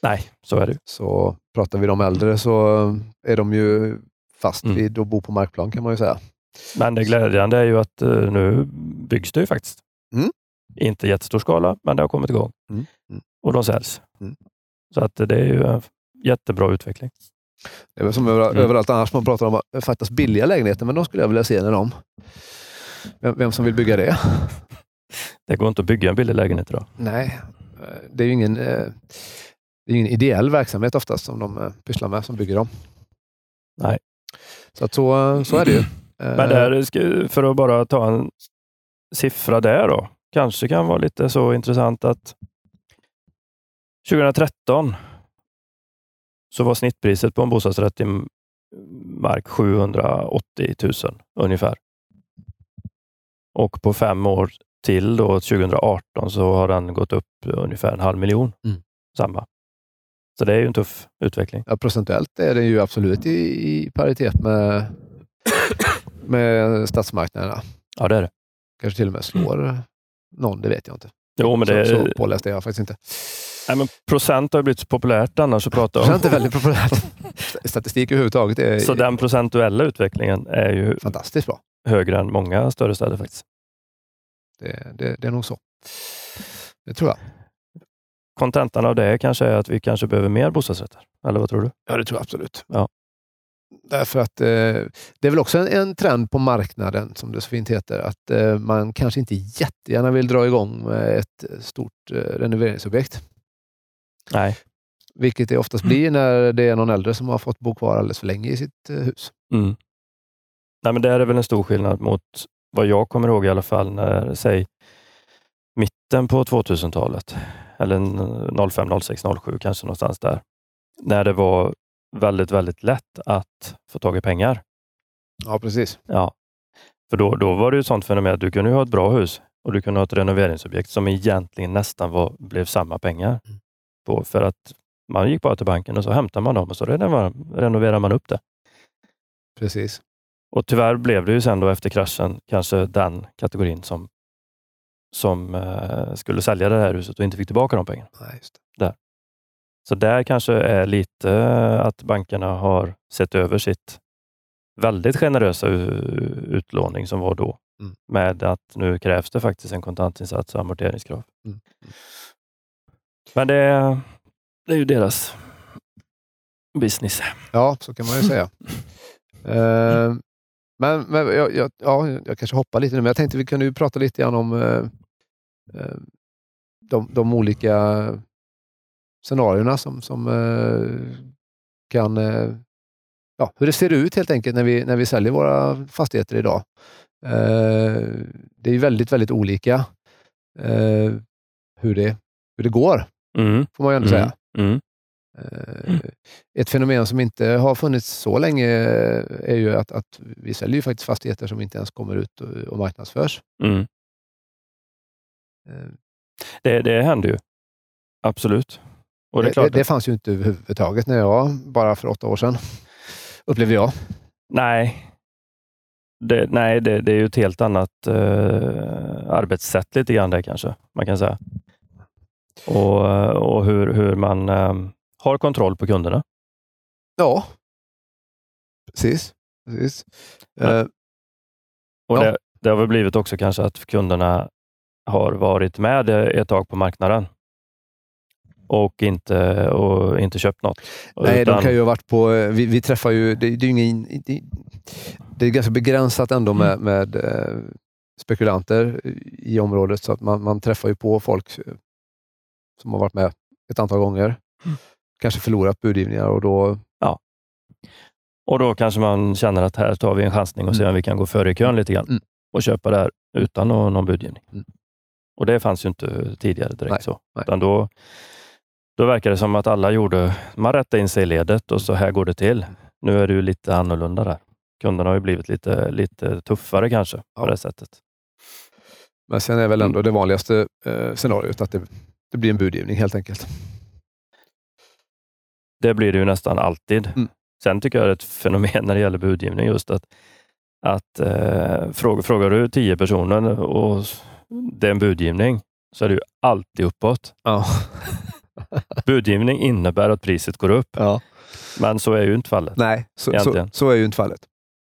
Nej, så är det. Så pratar vi de äldre så är de ju fast Mm. vid att bo på markplan kan man ju säga. Men det glädjande är ju att eh, nu byggs det ju faktiskt. Mm. Inte i jättestor skala, men det har kommit igång. Mm. Mm. Och de säljs. Mm. Så att det är ju en jättebra utveckling. Det är väl som över, Mm. överallt annars man pratar om att det fattas billiga lägenheter, men de skulle jag vilja se när de... Vem, vem som vill bygga det? Det går inte att bygga en billig lägenhet idag. Nej, eh, det är ju ingen, eh, det är ingen ideell verksamhet oftast som de eh, pysslar med, som bygger dem. Nej. Så, att så, så är det ju. Men Eh, där, ska- för att bara ta en siffra där då. Kanske kan vara lite så intressant att 2013 så var snittpriset på en bostadsrätt i mark 780 000 ungefär. Och på fem år till, då, 2018, så har den gått upp ungefär en halv miljon. Mm. Samma. Så det är ju en tuff utveckling. Ja, procentuellt är det ju absolut i, i paritet med, med stadsmarknaderna. Ja, det är det. Kanske till och med slår någon, det vet jag inte. Jo, men det, Så, så påläst är jag faktiskt inte. nej, men procent har blivit så populärt annars att prata om. Procent är väldigt populärt. <laughs> Statistik överhuvudtaget är Så den procentuella utvecklingen är ju fantastiskt bra. högre än många större städer faktiskt. Det, det, det är nog så. Det tror jag. Kontentan av det kanske är att vi kanske behöver mer bostadsrätter. Eller vad tror du? Ja, det tror jag absolut. Ja. Därför att eh, det är väl också en, en trend på marknaden, som det så fint heter, att eh, man kanske inte jättegärna vill dra igång med ett stort eh, renoveringsobjekt. Nej. Vilket det oftast blir när det är någon äldre som har fått bo kvar alldeles för länge i sitt eh, hus. Mm. Nej, men det är väl en stor skillnad mot vad jag kommer ihåg i alla fall när, säg, mitten på 2000-talet. Eller 05, 06, 07 kanske någonstans där. När det var väldigt, väldigt lätt att få tag i pengar. Ja, precis. Ja. För då, då var det ju sånt fenomen att du kunde ha ett bra hus och du kunde ha ett renoveringsobjekt som egentligen nästan var, blev samma pengar. Mm. På, för att man gick bara till banken och så hämtade man dem och så renoverade man upp det. precis. Och tyvärr blev det ju sen då efter kraschen kanske den kategorin som, som eh, skulle sälja det här huset och inte fick tillbaka de pengarna. Nej, det. Så där kanske är lite eh, att bankerna har sett över sitt väldigt generösa utlåning som var då. Mm. Med att nu krävs det faktiskt en kontantinsats och amorteringskrav. Mm. Men det, det är ju deras business. Ja, så kan man ju säga. <laughs> Eh, men men jag, jag, ja, jag kanske hoppar lite nu, men jag tänkte vi kunde ju prata lite grann om eh, de, de olika scenarierna som, som eh, kan... Eh, ja, hur det ser ut helt enkelt när vi, när vi säljer våra fastigheter idag. Eh, det är väldigt, väldigt olika hur, det, hur det går, Mm. får man ju ändå Mm. säga. Mm. Eh, Ett fenomen som inte har funnits så länge är ju att, att vi säljer ju faktiskt fastigheter som inte ens kommer ut och, marknadsförs. Mm. Det, det händer ju. Absolut. Och det det, det fanns ju inte överhuvudtaget när jag, bara för åtta år sedan, upplevde jag. Nej, det, nej det, det är ju ett helt annat eh, arbetssätt lite grann där kanske, man kan säga. Och, och hur, hur man eh, har kontroll på kunderna. Ja, precis. precis. Ja. Eh, Och Ja. det, det har väl blivit också kanske att kunderna har varit med ett tag på marknaden och inte, och inte köpt något. nej, Utan- de kan ju ha varit på... eh, Vi, vi träffar ju... Det, det är ingen... Det, det är ganska begränsat ändå med, med eh, spekulanter i området, så att man, man träffar ju på folk eh, som har varit med ett antal gånger. Kanske förlorat budgivningar och då... Och då kanske man känner att här tar vi en chansning och ser om vi kan gå före i kön lite grann Mm. och köpa det här utan någon, någon budgivning. Mm. Och det fanns ju inte tidigare direkt Nej, så. nej. Utan då, då verkar det som att alla gjorde, man rättade in sig i ledet och så här går det till. Nu är det ju lite annorlunda där. Kunderna har ju blivit lite, lite tuffare kanske på Ja. det sättet. Men sen är väl ändå det vanligaste eh, scenariot att det, det blir en budgivning helt enkelt. Det blir det ju nästan alltid. Mm. Sen tycker jag det är ett fenomen när det gäller budgivning just att, att eh, frågar, frågar du tio personer och det är en budgivning så är det ju alltid uppåt. Ja. <laughs> Budgivning innebär att priset går upp, ja. men så är ju inte fallet. Nej, så, så, så är ju inte fallet.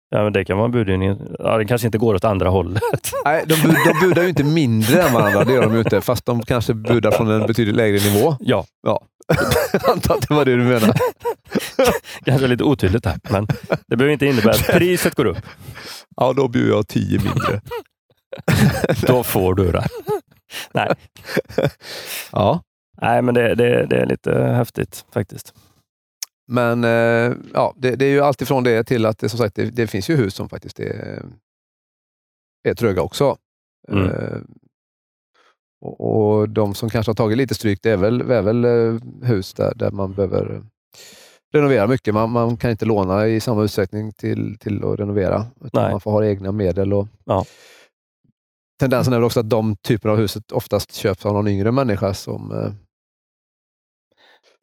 Ja, men det kan vara en budgivning. Ja, det kanske inte går åt andra hållet. <laughs> Nej, de, bud, de budar ju inte mindre än varandra, det gör de ju inte. Fast de kanske budar från en betydligt lägre nivå. Ja, <laughs> Jag antar att det var det du menade. <laughs> kanske lite otydligt här, men det behöver inte innebära att priset går upp. Ja, då bjuder jag tio mindre. Då får du det. Nej, Ja, Nej men det, det, det är lite häftigt faktiskt. men eh, ja, det, det är ju alltifrån det till att det, som sagt, det, det finns ju hus som faktiskt är, är tröga också. Mm. Eh, och, och de som kanske har tagit lite stryk, det är väl, är väl eh, hus där, där man behöver renovera mycket. Man, man kan inte låna i samma utsträckning till, till att renovera. Utan Nej. man får ha egna medel. Och Ja. Tendensen är väl också att de typerna av huset oftast köps av någon yngre människa som,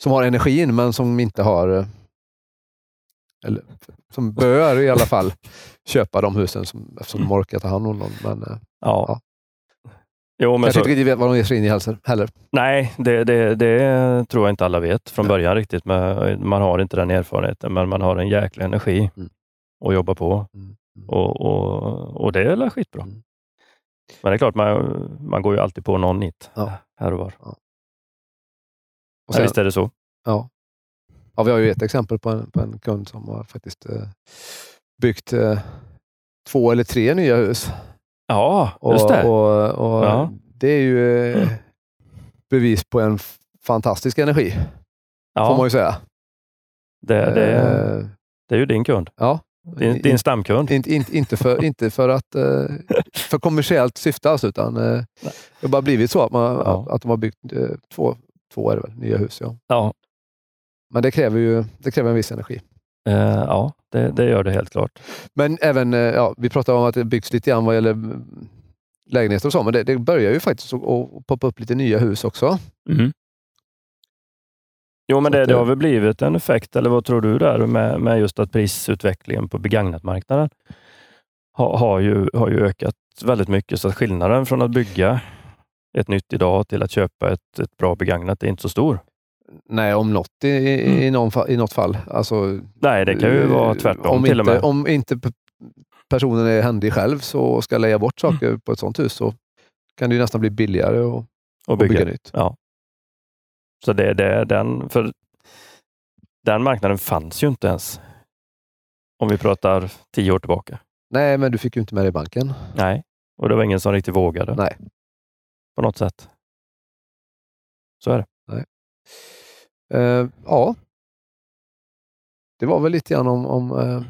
som har energin men som inte har eh, eller som bör i alla fall <laughs> köpa de husen som, eftersom de orkar ta hand om dem. Men eh, Ja. Ja. Jo, men kanske så, inte riktigt vet vad de ger sig in i heller. nej, det, det, det tror jag inte alla vet från Nej. början riktigt. Men man har inte den erfarenheten, men man har en jäkla energi Mm. att jobba på. Mm. Och, och, och det är väl skitbra. Mm. Men det är klart, man, man går ju alltid på någon nit Ja. här och var. Och Ja, sen, visst är det så. ja. Ja, vi har ju ett exempel på en, på en kund som har faktiskt eh, byggt eh, två eller tre nya hus. Ja, just det. och, och Ja. Det är ju eh, bevis på en fantastisk energi, får man ja, ju säga. det, det, Eh, det är ju din kund. ja. Din, din stamkund. Inte, inte, inte, för, <laughs> inte för att eh, för kommersiellt syfte alls, utan eh, det har bara blivit så att, man, Ja. att de har byggt två, två är det väl, nya hus. Ja. Ja, Men det kräver ju det kräver en viss energi. eh, ja det, det gör det helt klart. Men även, eh, ja, vi pratade om att det byggs lite grann vad gäller lägenheter och så, men det, det börjar ju faktiskt att, poppa upp lite nya hus också. Mm. Jo, men det det- har väl blivit en effekt, eller vad tror du där med, med just att prisutvecklingen på begagnatmarknaden har, har, ju, har ju ökat väldigt mycket. Så att skillnaden från att bygga ett nytt idag till att köpa ett, ett bra begagnat är inte så stor. Nej, om något i, i, någon, i något fall. Alltså, Nej, det kan ju eh, vara tvärtom om till inte, och med. Om inte personen är händig själv så och ska leja bort saker Mm. på ett sånt hus så kan det ju nästan bli billigare att att att bygga, bygga. nytt. Ja. Så det, det är den, för den marknaden fanns ju inte ens. Om vi pratar tio år tillbaka. Nej, men du fick ju inte med dig banken. Nej, och det var ingen som riktigt vågade. Nej. På något sätt. Så är det. Eh, ja. Det var väl lite grann om, om, eh,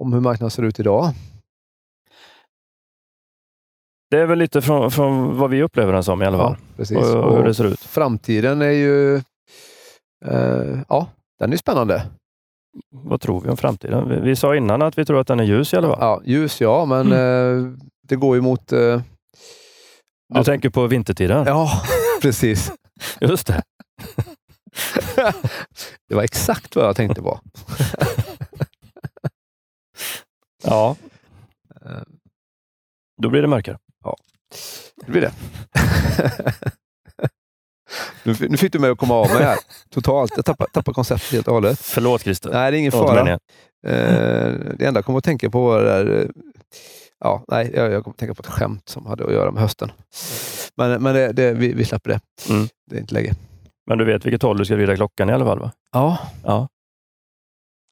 om hur marknaden ser ut idag. Det är väl lite från, från vad vi upplever den som i alla fall. precis. och, och hur det ser ut. Framtiden är ju... Eh, ja, den är spännande. Vad tror vi om framtiden? Vi, vi sa innan att vi tror att den är ljus i alla fall. Ja, ljus ja, men eh, det går ju mot... Eh, Du tänker på vintertiden? ja, precis. <laughs> Just det. <laughs> Det var exakt vad jag tänkte på. <laughs> Ja. Eh, Då blir det mörkare. Det blir det. nu, fick du mig att komma av mig här totalt. Jag tappar, tappar konceptet helt och hållet. Förlåt Christer. Nej, det är ingen fara. Eh, det enda jag kommer att tänka på var det där... Ja, nej, jag, jag kommer tänka på ett skämt som hade att göra med hösten. Men, men det, det, vi, vi släpper det. Mm. Det är inte läge. Men du vet vilket håll du ska vrida klockan i alla fall? Va? Ja, Ja.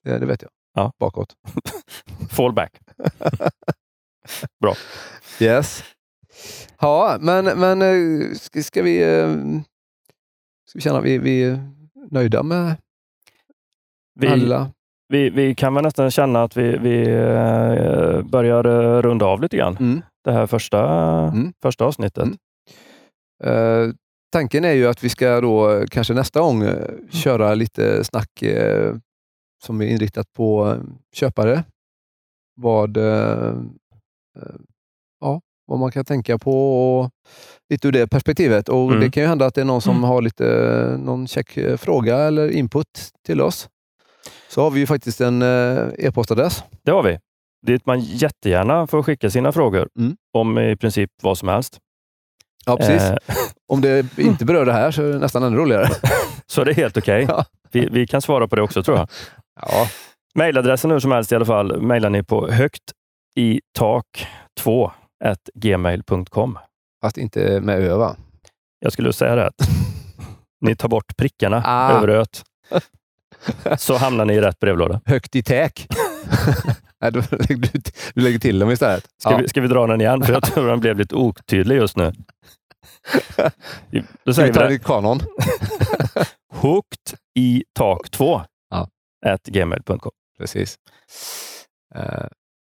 det, det vet jag. Ja. Bakåt. <laughs> Fall back. <laughs> Yes. Ja, men, men eh, ska, ska vi... eh, Ska vi känna att vi, vi är nöjda med Vi, alla? Vi, vi kan väl nästan känna att vi, vi eh, börjar eh, runda av lite grann. Mm. Det här första, Mm. första avsnittet. Mm. Eh, tanken är ju att vi ska då eh, kanske nästa gång köra lite snack eh, som är inriktat på köpare. Vad, eh, ja, vad man kan tänka på och lite ur det perspektivet. Och Mm. Det kan ju hända att det är någon som Mm. har lite, någon check fråga eller input till oss. Så har vi ju faktiskt en eh, e-postadress. Det har vi. Dit man jättegärna får skicka sina frågor Mm. om i princip vad som helst. Ja, precis. Eh, <laughs> Om det inte berör det här så är det nästan ännu roligare. <laughs> så det är helt okej. <laughs> Ja. Vi, vi kan svara på det också tror jag. Ja, Mailadressen hur som helst i alla fall mejlar ni på högt i tak 2 gmail.com. fast inte med ö va? Jag skulle säga det. Ni tar bort prickarna Ah. över öet. Så hamnar ni i rätt brevlåda. Högt i täk. <laughs> Nej, du, du lägger till dem istället. Ska, Ja. vi, ska vi dra den igen? För jag <laughs> tror den blev lite otydlig just nu. <laughs> Då säger vi vi det. kanon? Hooked i tak 2 Ja. gmail.com. Precis. Uh,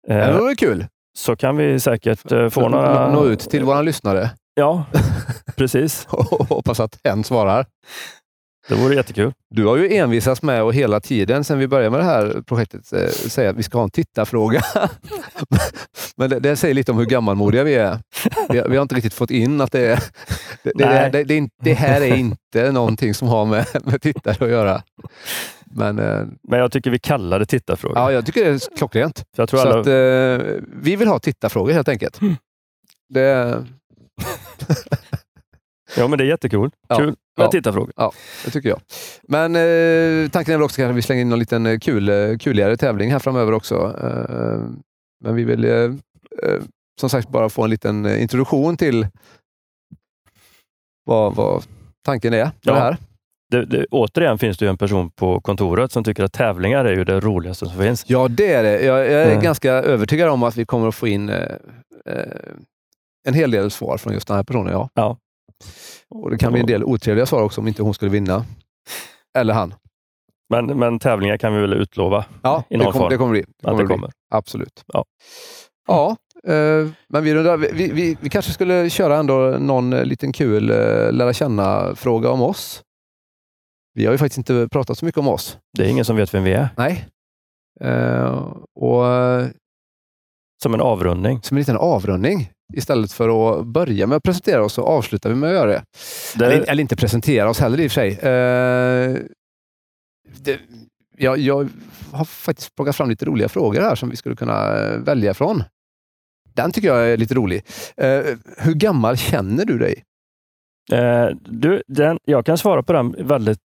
Eh, det var kul. så kan vi säkert eh, få Nå- några... Nå ut till våra lyssnare Ja, precis. hoppas att hen svarar. Det vore jättekul. Du har ju envisats med att hela tiden sedan vi började med det här projektet eh, säga att vi ska ha en tittarfråga. <laughs> Men det, det säger lite om hur gammalmodiga vi är. Vi, har- vi har inte riktigt fått in att det är... Det, det, det, det, här är inte någonting som har med, med tittare att göra. Men eh, Men jag tycker vi kallar det tittarfrågor. ja, jag tycker det är klockrent. För jag tror Så alla... att, eh, vi vill ha tittarfrågor helt enkelt. Det, Ja, men det är jättekul. Ja. Kul med Ja. tittarfrågor. det tycker jag. Men eh, tanken är väl också att vi slänger in någon liten eh, kul, eh, kuligare tävling här framöver också. Eh, men vi vill eh, eh, som sagt bara få en liten introduktion till vad, vad tanken är med Ja. det här. Det, det, återigen finns det ju en person på kontoret som tycker att tävlingar är ju det roligaste som finns. Ja, det är det. Jag, jag är Mm. ganska övertygad om att vi kommer att få in eh, en hel del svar från just den här personen. Ja. Ja. Och Det kan bli en del otrevliga svar också om inte hon skulle vinna. Eller han. Men, men tävlingar kan vi väl utlova Ja, I det, någon kom, form. det kommer bli. Det att kommer det bli. kommer. Absolut. Ja. Ja, eh, men vi, rundar- vi, vi, vi kanske skulle köra ändå någon eh, liten kul eh, lära känna-fråga om oss. Vi har ju faktiskt inte pratat så mycket om oss. Det är ingen som vet vem vi är. Nej. Eh, och Som en avrundning. som en liten avrundning, istället för att börja med att presentera oss så avslutar vi med att göra det. Det, Eller, eller inte presentera oss heller i och för sig. Eh, det, jag, jag har faktiskt plockat fram lite roliga frågor här som vi skulle kunna eh, välja från. Den tycker jag är lite rolig. Eh, hur gammal känner du dig? eh, du, den, jag kan svara på den väldigt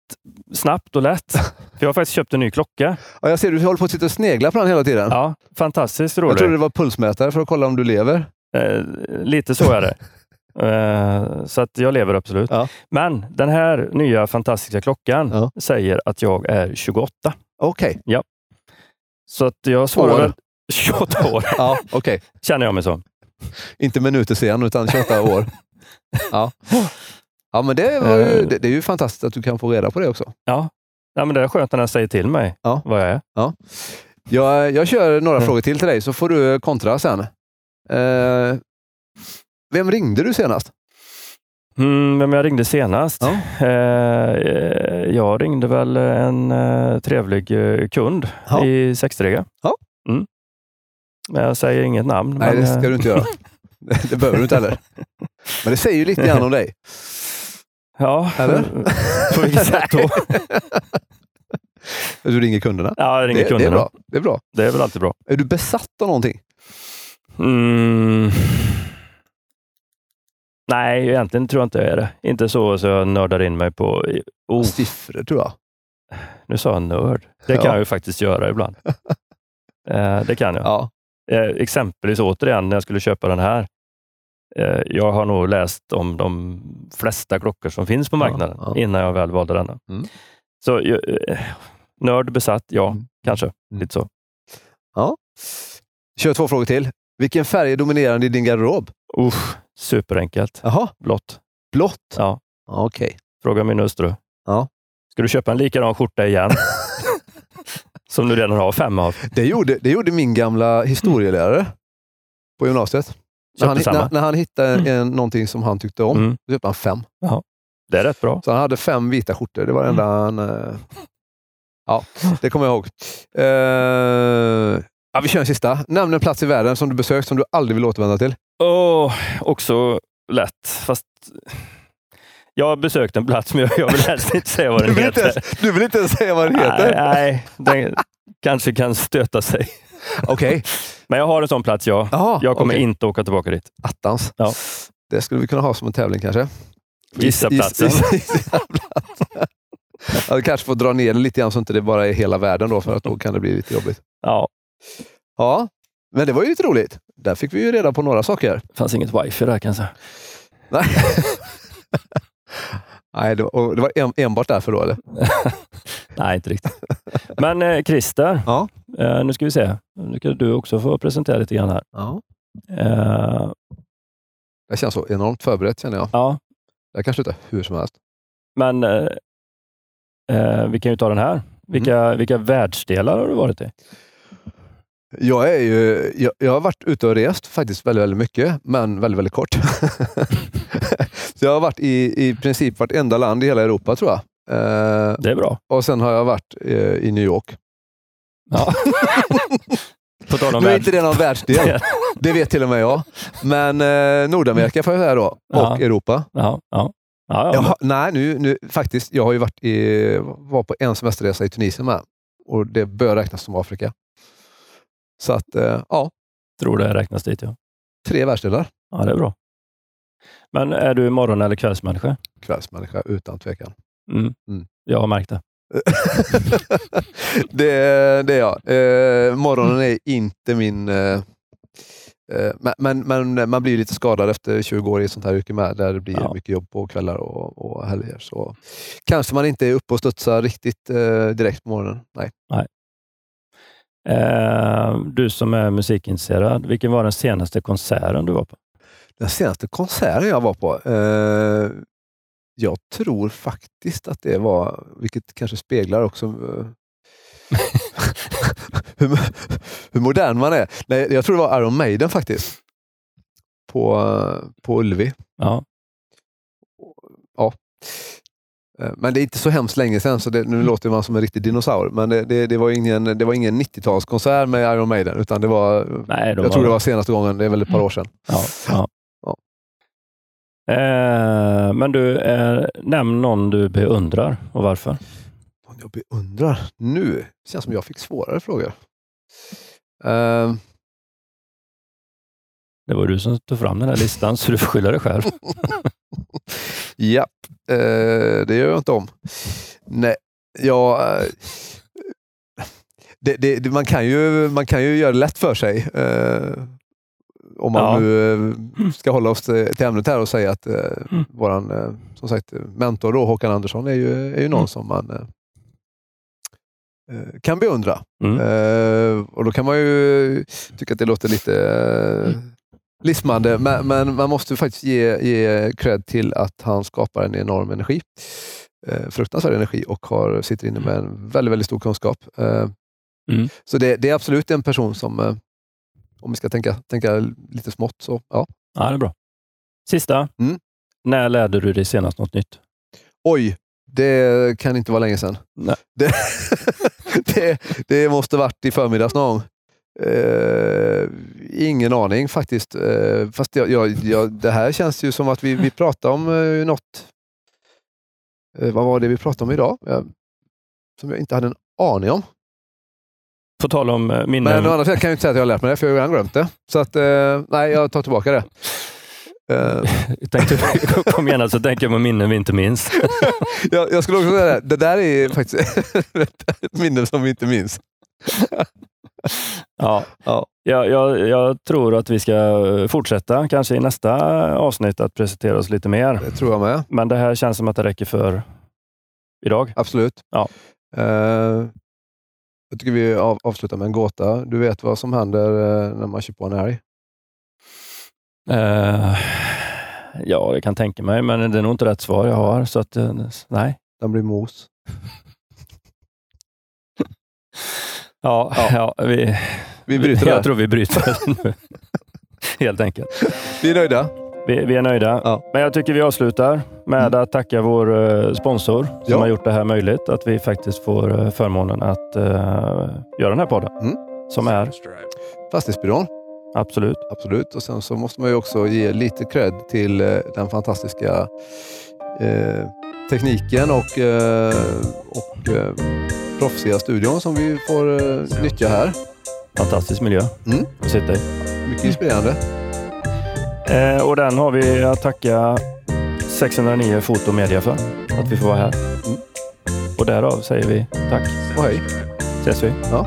snabbt och lätt. <laughs> För jag har faktiskt köpt en ny klocka. Ja, jag ser du håller på att sitta och snegla på den hela tiden. Ja, fantastiskt jag rolig. trodde det var pulsmätare för att kolla om du lever. Eh, lite så är det. <laughs> Eh, så att jag lever absolut. Ja. Men den här nya fantastiska klockan Ja. säger att jag är 28. Okej. Så att jag svarar År. väl <laughs> 28 år, Ja, okej. känner jag mig som. Inte minuter sen, utan 28 år. <laughs> Ja. Ja, men det, ju, Eh. det, det är ju fantastiskt att du kan få reda på det också. Ja, ja men det är skönt när den säger till mig Ja. vad jag är. Jag, jag kör några Mm. frågor till till dig så får du kontra sen. Eh, vem ringde du senast? Mm, vem jag ringde senast? Ja. Eh, eh, jag ringde väl en eh, trevlig eh, kund Ja. i sexdrega. Ja. Mm. Jag säger inget namn. Nej, men, det ska eh, du inte göra. Det, det behöver du inte heller. Men det säger ju lite grann om dig. Ja, Eller? <laughs> på vilket sätt då? Du ringer kunderna. Ja, jag ringer Det, det, är kunderna. bra. det är bra. Det är väl alltid bra. Är du besatt av någonting? Mm. Nej, egentligen tror jag inte jag är det. Inte så så jag nördar in mig på... Oh, Siffror tror jag. nu sa jag nörd. Det Ja. kan jag ju faktiskt göra ibland. <laughs> eh, det kan jag. Ja. Eh, exempelvis återigen, när jag skulle köpa den här. Eh, jag har nog läst om de flesta klockor som finns på Ja, marknaden ja. innan jag väl valde denna. Mm. Så eh, nörd, besatt, ja, Mm. kanske. Mm. Lite så. Kör två frågor till. Vilken färg är dominerande i din garderob? Usch, superenkelt. Jaha, Blått. blått. Ja. Okej. Fråga min hustru. Ja. Ska du köpa en likadan skjorta igen? <laughs> som du redan har fem av. Det, gjorde, det gjorde min gamla historielärare på gymnasiet. När han, när, när han hittade en, någonting som han tyckte om, Mm. då köpte han fem. Det är rätt bra. Så han hade fem vita skjortor. Det var det enda han... eh, Ja, det kommer jag ihåg. Eh, ja, vi kör en sista. Nämn en plats i världen som du besökt som du aldrig vill återvända till. Åh, också lätt. Fast jag har besökt en plats, men jag- vill helst inte säga vad Du den inte heter. ens, du vill inte ens säga vad den heter? Nej, nej, den kanske kan stöta sig. Okej. Men jag har en sån plats, ja. Jaha, Jag kommer okej. inte åka tillbaka dit. Attans. Ja. Det skulle vi kunna ha som en tävling kanske. Gissa Giss- platsen. giss- gissa platsen. <laughs> Ja, vi kanske får dra ner det lite grann så inte det bara är hela världen då, för att då kan det bli lite jobbigt. Ja, Ja, men det var ju lite roligt. Där fick vi ju reda på några saker. det fanns inget wifi där kan jag säga. Nej, <laughs> Nej det var, och det var en, enbart därför då eller? <laughs> Nej, inte riktigt. Men eh, Christer, Ja. eh, nu ska vi se. Nu ska du också få presentera lite grann här. ja. Eh, Det känns så enormt förberett känner jag. ja, Jag kan sluta hur som helst. men eh, eh, vi kan ju ta den här. Vilka, vilka världsdelar har du varit i? Jag, är ju, jag, jag har varit ute och rest faktiskt väldigt, väldigt mycket, men väldigt, väldigt kort. <laughs> så jag har varit i, i princip vartenda land i hela Europa tror jag. Eh, Det är bra. och sen har jag varit eh, i New York. Ja. <laughs> På tal om Nu är inte det någon världsdel, det vet till och med jag. Men eh, Nordamerika får jag säga då, och Ja. Europa. Ja, ja. Ja, ja, Jag har, nej, nu, nu, faktiskt. Jag har ju varit i, var på en semesterresa i Tunisien med. Och det bör räknas som Afrika. Så att, eh, ja, tror det räknas dit. Ja. tre världsdelar. ja, det är bra. Men är du morgon eller kvällsmänniska? Kvällsmänniska utan tvekan. Mm. Mm. Jag har märkt det. <laughs> det, det är jag. Eh, morgonen är inte min... Eh, eh, men, men, men man blir lite skadad efter 20 år i ett sånt här yrke med, där det blir Ja. mycket jobb på kvällar och, och helger. Så kanske man inte är uppe och studsar riktigt eh, direkt på morgonen. Nej. Eh, du som är musikintresserad, vilken var den senaste konserten du var på? Den senaste konserten jag var på, eh, jag tror faktiskt att det var, vilket kanske speglar också eh, <laughs> hur, hur modern man är. Nej, jag tror det var Iron Maiden faktiskt. På, eh, på Ullevi. Ja, Eh, Men det är inte så hemskt länge sedan, så det, nu låter man som en riktig dinosaur. Men det, det, det var ingen, det var ingen 90-talskonsert med Iron Maiden, utan det var, nej, jag tror det var senaste gången, det är väl ett par år sedan. Ja, ja. Ja. Eh, men du, eh, nämn någon du beundrar och varför. Om jag beundrar nu, det känns som jag fick svårare frågor. Eh, Det var du som tog fram den här listan, så du får skylla dig själv. <laughs> Ja, eh, det gör jag inte om. Nej, jag... Eh, det, det, man, kan ju, man kan ju göra det lätt för sig. Eh, om man Ja. nu eh, ska hålla oss till, ämnet här och säga att eh, Mm. våran eh, som sagt, mentor då, Håkan Andersson är ju, är ju någon Mm. som man eh, eh, kan beundra. Mm. Och då kan man ju tycka att det låter lite, eh, lismande, men, men, man måste faktiskt ge, ge cred till att han skapar en enorm energi. Eh, fruktansvärd energi och har, sitter inne med en väldigt, väldigt stor kunskap. Eh, Mm. Så det, det är absolut en person som, eh, om vi ska tänka, tänka lite smått, så ja. Ja, det är bra. Sista. Mm. När lärde du dig senast något nytt? Oj, det kan inte vara länge sedan. Nej. Det, <laughs> det, det måste varit i förmiddags någon gång. Eh, ingen aning faktiskt. Eh, fast jag, jag, jag, det här känns ju som att vi, vi pratar om eh, något. Eh, vad var det vi pratade om idag? Jag, som jag inte hade en aning om. På tal om eh, minnen. Men å andra sidan kan jag inte säga att jag har lärt mig det, för jag har redan glömt det. Så att, eh, nej, jag tar tillbaka det. Eh, <laughs> tänkte, <laughs> kom igen, alltså, tänker jag på minnen vi inte minns. <laughs> jag, jag skulle också säga det, det där är faktiskt ett minne som vi inte minns. Ja. Ja. Jag, jag, jag tror att vi ska fortsätta, kanske i nästa avsnitt, att presentera oss lite mer. Det tror jag med. Men det här känns som att det räcker för idag. Absolut. Ja. Eh, jag tycker vi av, avslutar med en gåta. Du vet vad som händer eh, när man kör på en älg? Eh, ja, jag kan tänka mig, men det är nog inte rätt svar jag har. Så att, nej. Den blir mos. <laughs> Ja, Ja. ja. vi, Vi bryter Jag där. tror vi bryter <laughs> nu. Helt enkelt. Vi är nöjda. Vi, vi är nöjda. Ja. Men jag tycker vi avslutar med att tacka vår eh, sponsor som Ja. har gjort det här möjligt. Att vi faktiskt får eh, förmånen att eh, göra den här podden. Mm. Som är, Fastighetsbyrån. absolut. Absolut. Och sen så måste man ju också ge lite cred till den fantastiska eh, tekniken och, eh, och eh, proffsiga studion som vi får eh, nyttja här. Fantastisk miljö Mm. att sitta i. Mycket inspirerande. Eh, och den har vi att tacka 609 Fotomedia för. Att vi får vara här. Mm. Och därav säger vi tack. Och hej. Ses vi. Ja.